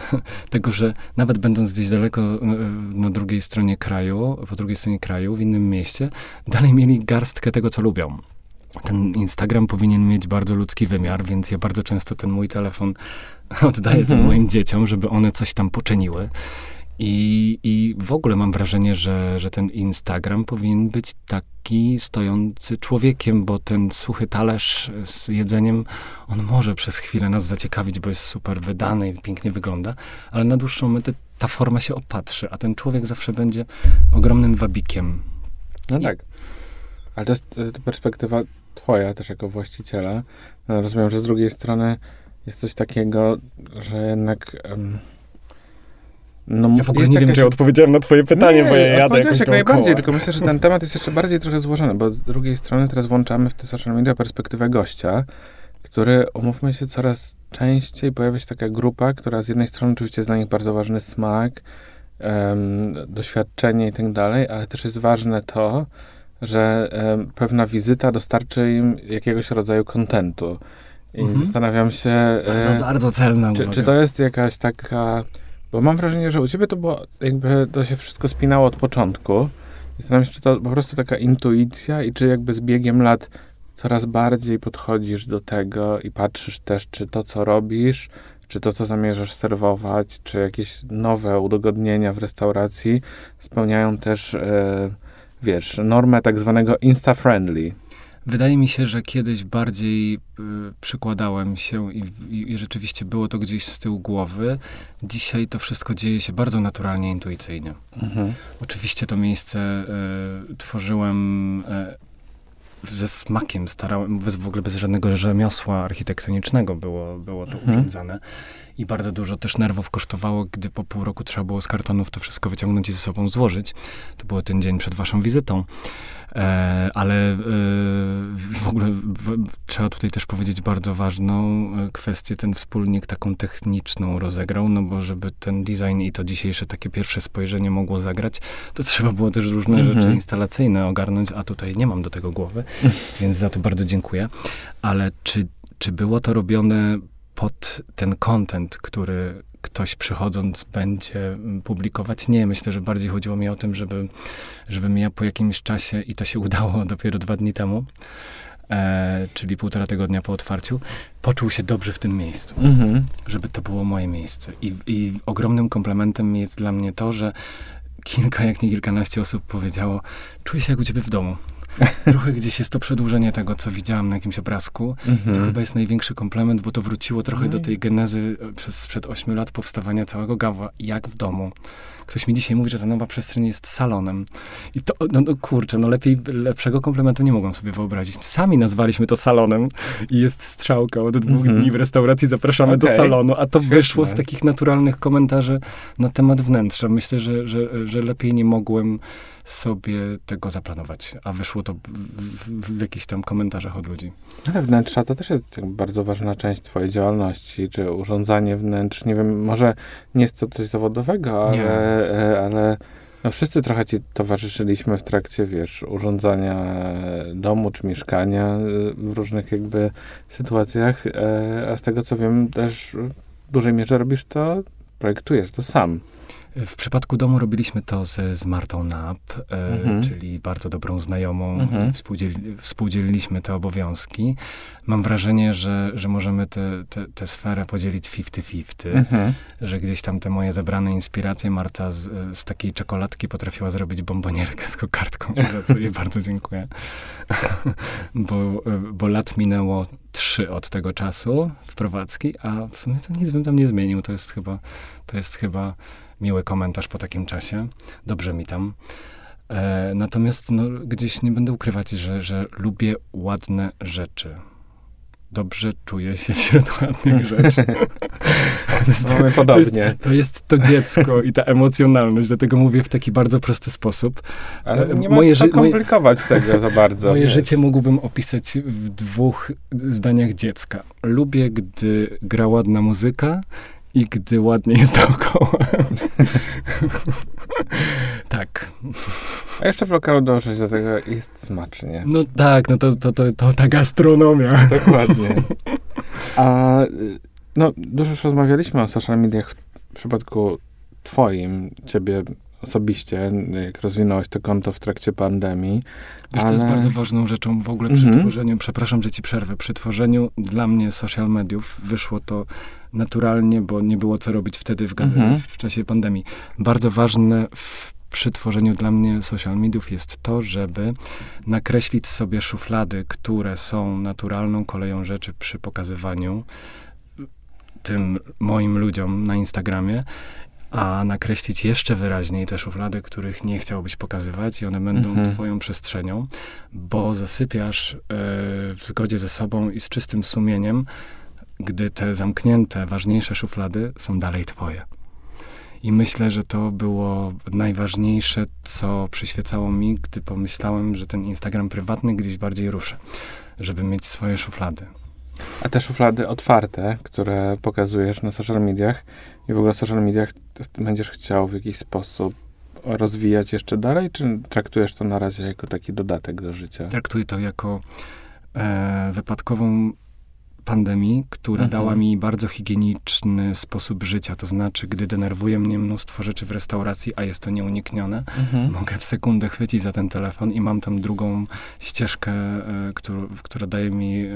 tego, że nawet będąc gdzieś daleko e, na drugiej stronie kraju, po drugiej stronie kraju, w innym mieście, dalej mieli garstkę tego, co lubią. Ten Instagram powinien mieć bardzo ludzki wymiar, więc ja bardzo często ten mój telefon oddaję mhm. tym moim dzieciom, żeby one coś tam poczyniły. I, I w ogóle mam wrażenie, że, że ten Instagram powinien być taki stojący człowiekiem, bo ten suchy talerz z jedzeniem, on może przez chwilę nas zaciekawić, bo jest super wydany i pięknie wygląda, ale na dłuższą metę ta forma się opatrzy, a ten człowiek zawsze będzie ogromnym wabikiem. No I... tak. Ale to jest e, perspektywa twoja też jako właściciela. No, rozumiem, że z drugiej strony jest coś takiego, że jednak... Um no, ja w ogóle nie jakaś... wiem, czy ja odpowiedziałem na twoje pytanie, nie, bo ja jadę jakoś jak najbardziej, tylko myślę, że ten temat jest jeszcze bardziej trochę złożony, bo z drugiej strony teraz włączamy w te social media perspektywę gościa, który, umówmy się, coraz częściej pojawia się taka grupa, która z jednej strony oczywiście jest dla nich bardzo ważny smak, um, doświadczenie i tak dalej, ale też jest ważne to, że um, pewna wizyta dostarczy im jakiegoś rodzaju kontentu. I mhm. zastanawiam się... Bardzo, e, bardzo celna czy, czy to jest jakaś taka bo mam wrażenie, że u ciebie to było, jakby to się wszystko spinało od początku. Zastanawiam się, czy to po prostu taka intuicja i czy jakby z biegiem lat coraz bardziej podchodzisz do tego i patrzysz też, czy to, co robisz, czy to, co zamierzasz serwować, czy jakieś nowe udogodnienia w restauracji spełniają też, e, wiesz, normę tak zwanego insta-friendly. Wydaje mi się, że kiedyś bardziej y, przykładałem się i, i, i, rzeczywiście było to gdzieś z tyłu głowy. Dzisiaj to wszystko dzieje się bardzo naturalnie, intuicyjnie. Mhm. Oczywiście to miejsce y, tworzyłem y, ze smakiem, starałem, bez, w ogóle bez żadnego rzemiosła architektonicznego było, było to mhm. urządzane. I bardzo dużo też nerwów kosztowało, gdy po pół roku trzeba było z kartonów to wszystko wyciągnąć i ze sobą złożyć. To był ten dzień przed waszą wizytą. E, ale e, w ogóle trzeba tutaj też powiedzieć bardzo ważną e, kwestię, ten wspólnik taką techniczną rozegrał, no bo żeby ten design i to dzisiejsze takie pierwsze spojrzenie mogło zagrać, to trzeba było też różne mhm. rzeczy instalacyjne ogarnąć, a tutaj nie mam do tego głowy, więc za to bardzo dziękuję. Ale czy, czy było to robione pod ten content, który ktoś przychodząc będzie publikować. Nie, myślę, że bardziej chodziło mi o tym, żeby, żebym ja po jakimś czasie, i to się udało dopiero dwa dni temu, e, czyli półtora tygodnia po otwarciu, poczuł się dobrze w tym miejscu. Mhm. Żeby to było moje miejsce. I, I ogromnym komplementem jest dla mnie to, że kilka, jak nie kilkanaście osób powiedziało, czuję się jak u ciebie w domu. trochę gdzieś jest to przedłużenie tego, co widziałam na jakimś obrazku. Mm -hmm. To chyba jest największy komplement, bo to wróciło trochę do no tej genezy e, przez sprzed 8 lat powstawania całego Gawa, jak w domu. Ktoś mi dzisiaj mówi, że ta nowa przestrzeń jest salonem. I to, no, no kurczę, no lepiej, lepszego komplementu nie mogłam sobie wyobrazić. Sami nazwaliśmy to salonem i jest strzałka od dwóch mm -hmm. dni w restauracji zapraszamy okay. do salonu, a to Świetne. wyszło z takich naturalnych komentarzy na temat wnętrza. Myślę, że, że, że lepiej nie mogłem sobie tego zaplanować, a wyszło to w, w, w jakichś tam komentarzach od ludzi. Ale wnętrza to też jest bardzo ważna część twojej działalności, czy urządzanie wnętrz, nie wiem, może nie jest to coś zawodowego, ale, e, ale no wszyscy trochę ci towarzyszyliśmy w trakcie, wiesz, urządzania domu czy mieszkania e, w różnych jakby sytuacjach, e, a z tego co wiem też w dużej mierze robisz to, projektujesz to sam. W przypadku domu robiliśmy to z, z Martą Nap, e, mhm. czyli bardzo dobrą znajomą. Mhm. Współdzieli, współdzieliliśmy te obowiązki. Mam wrażenie, że, że możemy tę te, te, te sferę podzielić 50-50, mhm. że gdzieś tam te moje zebrane inspiracje Marta z, z takiej czekoladki potrafiła zrobić bombonierkę z kokardką, za co jej bardzo dziękuję. bo, bo lat minęło trzy od tego czasu wprowadzki, a w sumie to nic bym tam nie zmienił. To jest chyba, to jest chyba miły komentarz po takim czasie. Dobrze mi tam. E, natomiast no, gdzieś nie będę ukrywać, że, że lubię ładne rzeczy. dobrze czuję się wśród ładnych rzeczy. to jest, Mamy podobnie. To jest, to jest, to dziecko i ta emocjonalność, dlatego mówię w taki bardzo prosty sposób. Ale nie ma moje co komplikować moje, tego za bardzo. Moje wiesz. życie mógłbym opisać w dwóch zdaniach dziecka. Lubię, gdy gra ładna muzyka i gdy ładnie jest dookoła. tak. A jeszcze w lokalu dążyć do tego jest smacznie. No tak, no to, to, to, to ta gastronomia. Dokładnie. A no, dużo już rozmawialiśmy o social mediach w przypadku twoim, ciebie osobiście, jak rozwinąłeś to konto w trakcie pandemii. Wiesz, ale... to jest bardzo ważną rzeczą w ogóle przy mhm. tworzeniu, przepraszam, że ci przerwę, przy tworzeniu dla mnie social mediów wyszło to naturalnie, bo nie było co robić wtedy w, mhm. w czasie pandemii. Bardzo ważne w, przy tworzeniu dla mnie social mediów jest to, żeby nakreślić sobie szuflady, które są naturalną koleją rzeczy przy pokazywaniu tym moim ludziom na Instagramie, a nakreślić jeszcze wyraźniej te szuflady, których nie chciałbyś pokazywać i one będą mhm. twoją przestrzenią, bo zasypiasz y, w zgodzie ze sobą i z czystym sumieniem, gdy te zamknięte, ważniejsze szuflady są dalej twoje. I myślę, że to było najważniejsze, co przyświecało mi, gdy pomyślałem, że ten Instagram prywatny gdzieś bardziej ruszę, żeby mieć swoje szuflady. A te szuflady otwarte, które pokazujesz na social mediach i w ogóle w social mediach będziesz chciał w jakiś sposób rozwijać jeszcze dalej, czy traktujesz to na razie jako taki dodatek do życia? Traktuję to jako e, wypadkową pandemii, która mhm. dała mi bardzo higieniczny sposób życia. To znaczy, gdy denerwuje mnie mnóstwo rzeczy w restauracji, a jest to nieuniknione, mhm. mogę w sekundę chwycić za ten telefon i mam tam drugą ścieżkę, e, którą, która daje mi e,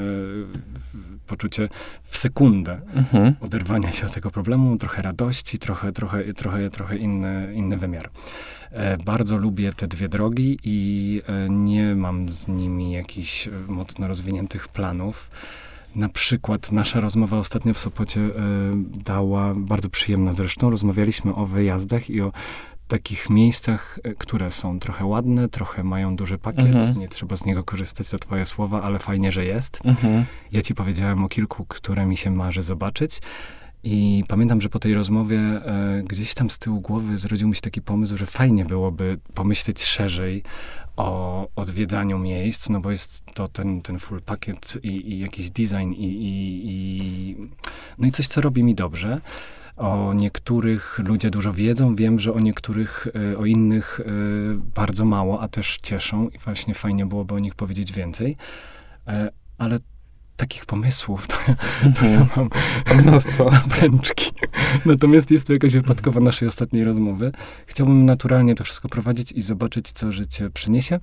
poczucie w sekundę mhm. oderwania się od tego problemu, trochę radości, trochę, trochę, trochę, trochę inny, inny wymiar. E, bardzo lubię te dwie drogi i e, nie mam z nimi jakichś e, mocno rozwiniętych planów. Na przykład nasza rozmowa ostatnio w Sopocie y, dała, bardzo przyjemna zresztą, rozmawialiśmy o wyjazdach i o takich miejscach, e, które są trochę ładne, trochę mają duży pakiet, mhm. nie trzeba z niego korzystać, to twoje słowa, ale fajnie, że jest. Mhm. Ja ci powiedziałem o kilku, które mi się marzy zobaczyć. I pamiętam, że po tej rozmowie e, gdzieś tam z tyłu głowy zrodził mi się taki pomysł, że fajnie byłoby pomyśleć szerzej o odwiedzaniu miejsc, no bo jest to ten, ten full pakiet i, i jakiś design i, i, i, no i coś, co robi mi dobrze. O niektórych ludzie dużo wiedzą, wiem, że o niektórych, e, o innych e, bardzo mało, a też cieszą i właśnie fajnie byłoby o nich powiedzieć więcej. E, ale takich pomysłów, to, to ja mam mnóstwo pęczki. Natomiast jest to jakaś wypadkowa naszej ostatniej rozmowy. Chciałbym naturalnie to wszystko prowadzić i zobaczyć, co życie przyniesie.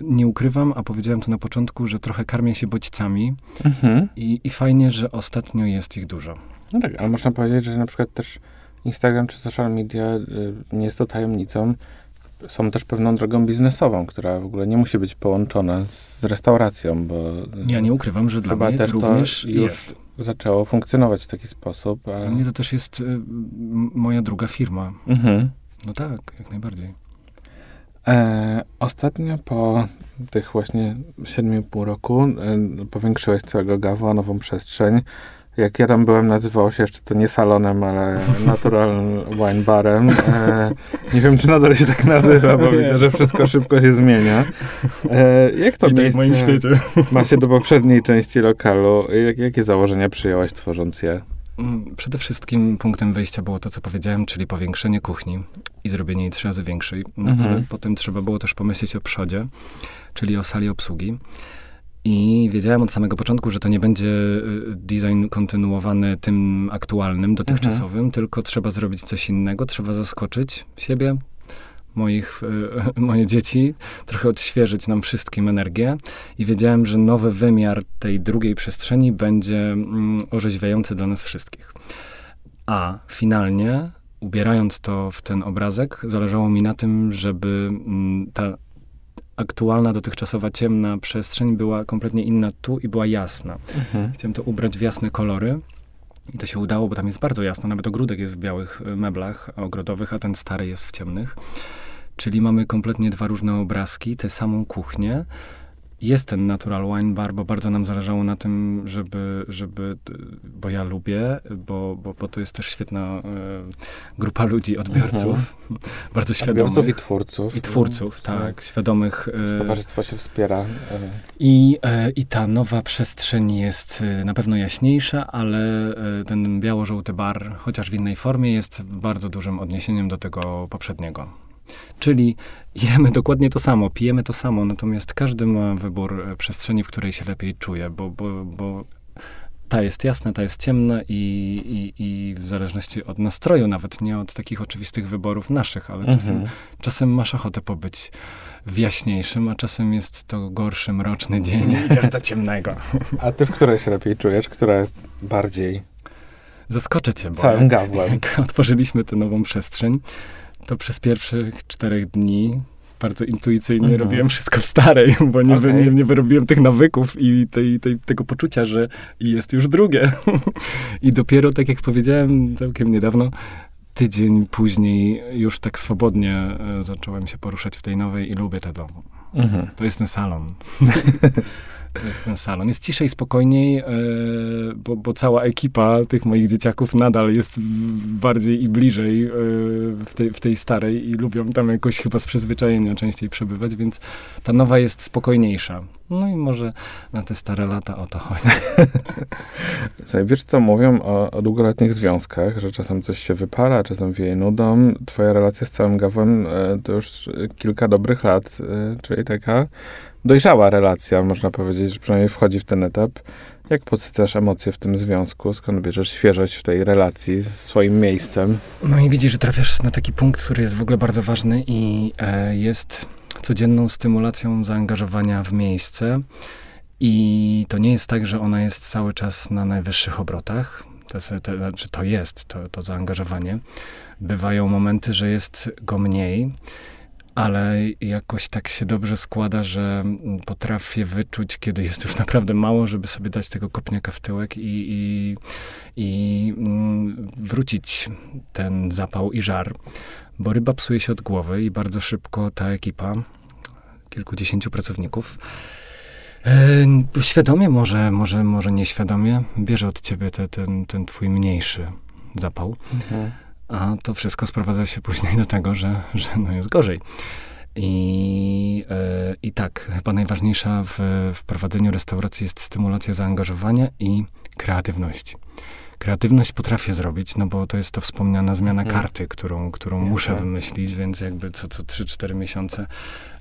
Nie ukrywam, a powiedziałem to na początku, że trochę karmię się bodźcami mhm. i, i fajnie, że ostatnio jest ich dużo. No tak, ale można powiedzieć, że na przykład też Instagram czy social media y, nie jest to tajemnicą, są też pewną drogą biznesową, która w ogóle nie musi być połączona z restauracją, bo... Ja nie ukrywam, że dla mnie też również to już jest. zaczęło funkcjonować w taki sposób. A... Dla mnie to też jest y, moja druga firma. Mhm. No tak, jak najbardziej. E, ostatnio po tych właśnie 7,5 roku e, powiększyłeś całego GAWO o nową przestrzeń jak ja tam byłem, nazywało się jeszcze to nie salonem, ale Natural Wine Barem. E, nie wiem, czy nadal się tak nazywa, bo widzę, że wszystko szybko się zmienia. E, jak to I miejsce w moim świecie. ma się do poprzedniej części lokalu? Jak, jakie założenia przyjąłeś, tworząc je? Mm, przede wszystkim punktem wyjścia było to, co powiedziałem, czyli powiększenie kuchni i zrobienie jej trzy razy większej. No, mhm. Potem trzeba było też pomyśleć o przodzie, czyli o sali obsługi. I wiedziałem od samego początku, że to nie będzie y, design kontynuowany tym aktualnym, dotychczasowym, mhm. tylko trzeba zrobić coś innego, trzeba zaskoczyć siebie, moich, y, moje dzieci, trochę odświeżyć nam wszystkim energię i wiedziałem, że nowy wymiar tej drugiej przestrzeni będzie mm, orzeźwiający dla nas wszystkich. A finalnie, ubierając to w ten obrazek, zależało mi na tym, żeby mm, ta aktualna, dotychczasowa ciemna przestrzeń była kompletnie inna tu i była jasna. Mhm. Chciałem to ubrać w jasne kolory. I to się udało, bo tam jest bardzo jasno. Nawet ogródek jest w białych e, meblach ogrodowych, a ten stary jest w ciemnych. Czyli mamy kompletnie dwa różne obrazki, tę samą kuchnię jest ten Natural Wine Bar, bo bardzo nam zależało na tym, żeby, żeby bo ja lubię, bo, bo, bo to jest też świetna e, grupa ludzi, odbiorców, mhm. bardzo świadomych. Odbiorców i twórców. I twórców, tak, tak, świadomych. E, towarzystwo się wspiera. E. I, I ta nowa przestrzeń jest na pewno jaśniejsza, ale ten biało-żółty bar, chociaż w innej formie, jest bardzo dużym odniesieniem do tego poprzedniego. Czyli jemy dokładnie to samo, pijemy to samo, natomiast każdy ma wybór e, przestrzeni, w której się lepiej czuje, bo, bo, bo ta jest jasna, ta jest ciemna i, i, i w zależności od nastroju, nawet nie od takich oczywistych wyborów naszych, ale mhm. czasem, czasem masz ochotę pobyć w jaśniejszym, a czasem jest to gorszy, mroczny dzień i idziesz do ciemnego. A ty w której się lepiej czujesz? Która jest bardziej? Zaskoczę cię, bo Całym gawłem. jak otworzyliśmy tę nową przestrzeń, to przez pierwszych czterech dni bardzo intuicyjnie mhm. robiłem wszystko w starej, bo nie, okay. nie, nie wyrobiłem tych nawyków i tej, tej, tego poczucia, że jest już drugie. I dopiero, tak jak powiedziałem całkiem niedawno, tydzień później już tak swobodnie e, zacząłem się poruszać w tej nowej i lubię tę domu. Mhm. To jest ten salon. To jest ten salon. Jest ciszej, spokojniej, e, bo, bo, cała ekipa tych moich dzieciaków nadal jest bardziej i bliżej e, w, tej, w tej starej i lubią tam jakoś chyba z przyzwyczajenia częściej przebywać, więc ta nowa jest spokojniejsza. No i może na te stare lata o to chodzi. Wiesz co mówią o, o, długoletnich związkach, że czasem coś się wypala, czasem wieje nudą. Twoja relacja z całym Gawłem e, to już kilka dobrych lat, czyli taka dojrzała relacja, można powiedzieć, że przynajmniej wchodzi w ten etap. Jak podsycasz emocje w tym związku? Skąd bierzesz świeżość w tej relacji z swoim miejscem? No i widzisz, że trafiasz na taki punkt, który jest w ogóle bardzo ważny i e, jest codzienną stymulacją zaangażowania w miejsce. I to nie jest tak, że ona jest cały czas na najwyższych obrotach. To, jest, to, znaczy to jest to, to zaangażowanie. Bywają momenty, że jest go mniej ale jakoś tak się dobrze składa, że potrafię wyczuć, kiedy jest już naprawdę mało, żeby sobie dać tego kopniaka w tyłek i, i, i mm, wrócić ten zapał i żar, bo ryba psuje się od głowy i bardzo szybko ta ekipa, kilkudziesięciu pracowników, e, świadomie, może, może, może nieświadomie, bierze od ciebie te, ten, ten twój mniejszy zapał. Mhm a to wszystko sprowadza się później do tego, że, że no jest gorzej. I, yy, I tak, chyba najważniejsza w, w prowadzeniu restauracji jest stymulacja zaangażowania i kreatywności. Kreatywność potrafię zrobić, no bo to jest to wspomniana zmiana hmm. karty, którą, którą muszę wymyślić, więc jakby co, co 3-4 miesiące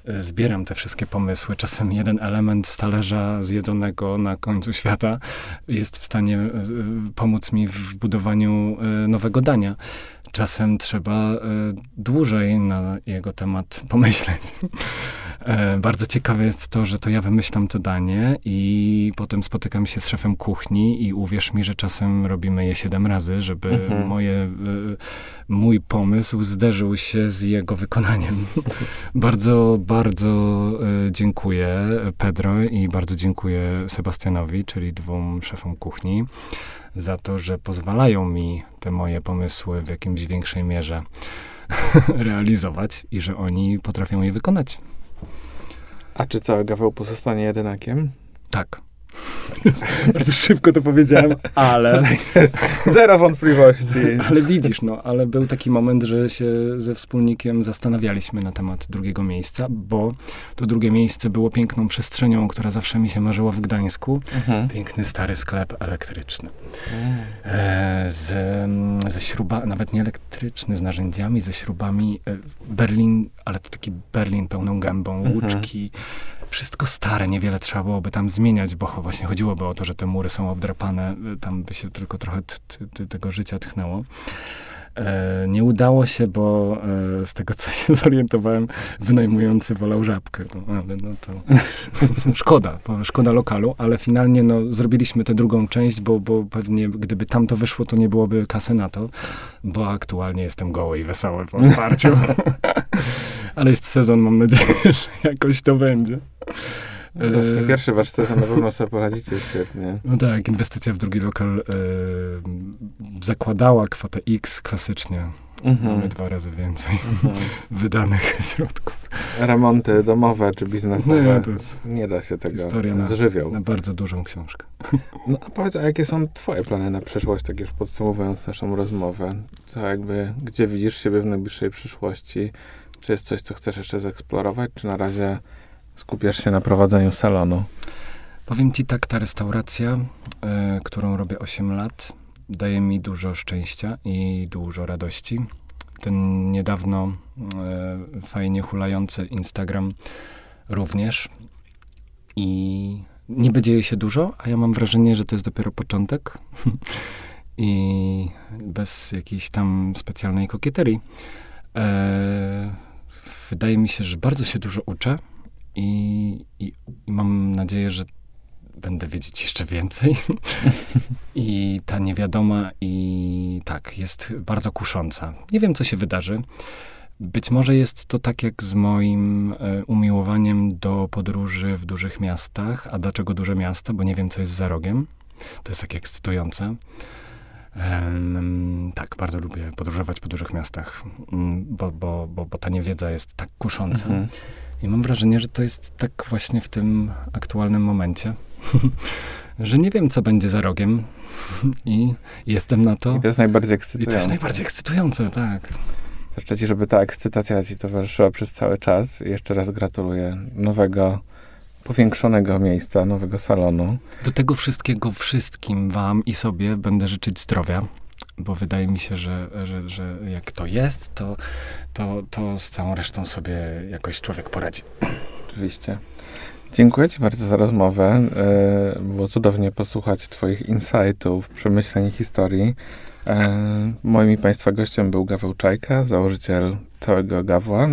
zbieram te wszystkie pomysły. Czasem jeden element z talerza zjedzonego na końcu świata jest w stanie e, pomóc mi w budowaniu e, nowego dania. Czasem trzeba e, dłużej na jego temat pomyśleć. E, bardzo ciekawe jest to, że to ja wymyślam to danie i potem spotykam się z szefem kuchni i uwierz mi, że czasem robimy je siedem razy, żeby mhm. moje, e, mój pomysł zderzył się z jego wykonaniem. bardzo, bardzo e, dziękuję Pedro i bardzo dziękuję Sebastianowi, czyli dwóm szefom kuchni, za to, że pozwalają mi te moje pomysły w jakimś większej mierze realizować i że oni potrafią je wykonać. A czy cały Gaweł pozostanie jedynakiem? Tak. Bardzo szybko to powiedziałem, ale... Zero wątpliwości. ale widzisz, no, ale był taki moment, że się ze wspólnikiem zastanawialiśmy na temat drugiego miejsca, bo to drugie miejsce było piękną przestrzenią, która zawsze mi się marzyła w Gdańsku. Mhm. Piękny, stary sklep elektryczny. Mhm. E, z, ze śruba, nawet nie elektryczny, z narzędziami, ze śrubami. E, Berlin, ale to taki Berlin pełną gębą, mhm. łuczki, wszystko stare, niewiele trzeba byłoby tam zmieniać, bo właśnie chodziłoby o to, że te mury są obdrapane, tam by się tylko trochę tego życia tchnęło. E, nie udało się, bo e, z tego, co się zorientowałem, wynajmujący wolał żabkę. No, ale no to szkoda, szkoda lokalu, ale finalnie no, zrobiliśmy tę drugą część, bo, bo pewnie gdyby tam to wyszło, to nie byłoby kasy na to, bo aktualnie jestem goły i wesoły po otwarciu. Ale jest sezon, mam nadzieję, że jakoś to będzie. No właśnie, pierwszy wasz sezon na pewno sobie poradzicie świetnie. No tak, inwestycja w drugi lokal e, zakładała kwotę X klasycznie. Mhm. Mamy dwa razy więcej mhm. wydanych środków. Remonty domowe czy biznesowe, nie, nie da się tego historia z żywioł. Na, na bardzo dużą książkę. No a powiedz, a jakie są twoje plany na przyszłość, tak już podsumowując naszą rozmowę? Co jakby, gdzie widzisz siebie w najbliższej przyszłości? Czy jest coś, co chcesz jeszcze zeksplorować, czy na razie skupiasz się na prowadzeniu salonu? Powiem ci tak, ta restauracja, y, którą robię 8 lat, daje mi dużo szczęścia i dużo radości. Ten niedawno y, fajnie hulający Instagram również. I niby dzieje się dużo, a ja mam wrażenie, że to jest dopiero początek. I bez jakiejś tam specjalnej kokieterii. E, wydaje mi się, że bardzo się dużo uczę i, i, i mam nadzieję, że będę wiedzieć jeszcze więcej. I ta niewiadoma i tak, jest bardzo kusząca. Nie wiem, co się wydarzy. Być może jest to tak jak z moim e, umiłowaniem do podróży w dużych miastach. A dlaczego duże miasta? Bo nie wiem, co jest za rogiem. To jest takie ekscytujące. Tak, bardzo lubię podróżować po dużych miastach, mm, bo, bo, bo, bo ta niewiedza jest tak kusząca. Mhm. I mam wrażenie, że to jest tak właśnie w tym aktualnym momencie, że nie wiem, co będzie za rogiem i jestem na to. I to jest najbardziej ekscytujące. I to jest najbardziej ekscytujące, tak. Życzę ci, żeby ta ekscytacja ci towarzyszyła przez cały czas. I jeszcze raz gratuluję nowego, powiększonego miejsca, nowego salonu. Do tego wszystkiego wszystkim wam i sobie będę życzyć zdrowia, bo wydaje mi się, że, że, że jak to jest, to, to, to z całą resztą sobie jakoś człowiek poradzi. Oczywiście. Dziękuję Ci bardzo za rozmowę. E, było cudownie posłuchać Twoich insightów, przemyśleń i historii. E, moim i Państwa gościem był Gaweł Czajka, założyciel całego Gawła,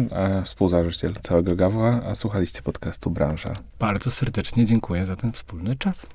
współzałożyciel całego Gawła, a słuchaliście podcastu Branża. Bardzo serdecznie dziękuję za ten wspólny czas.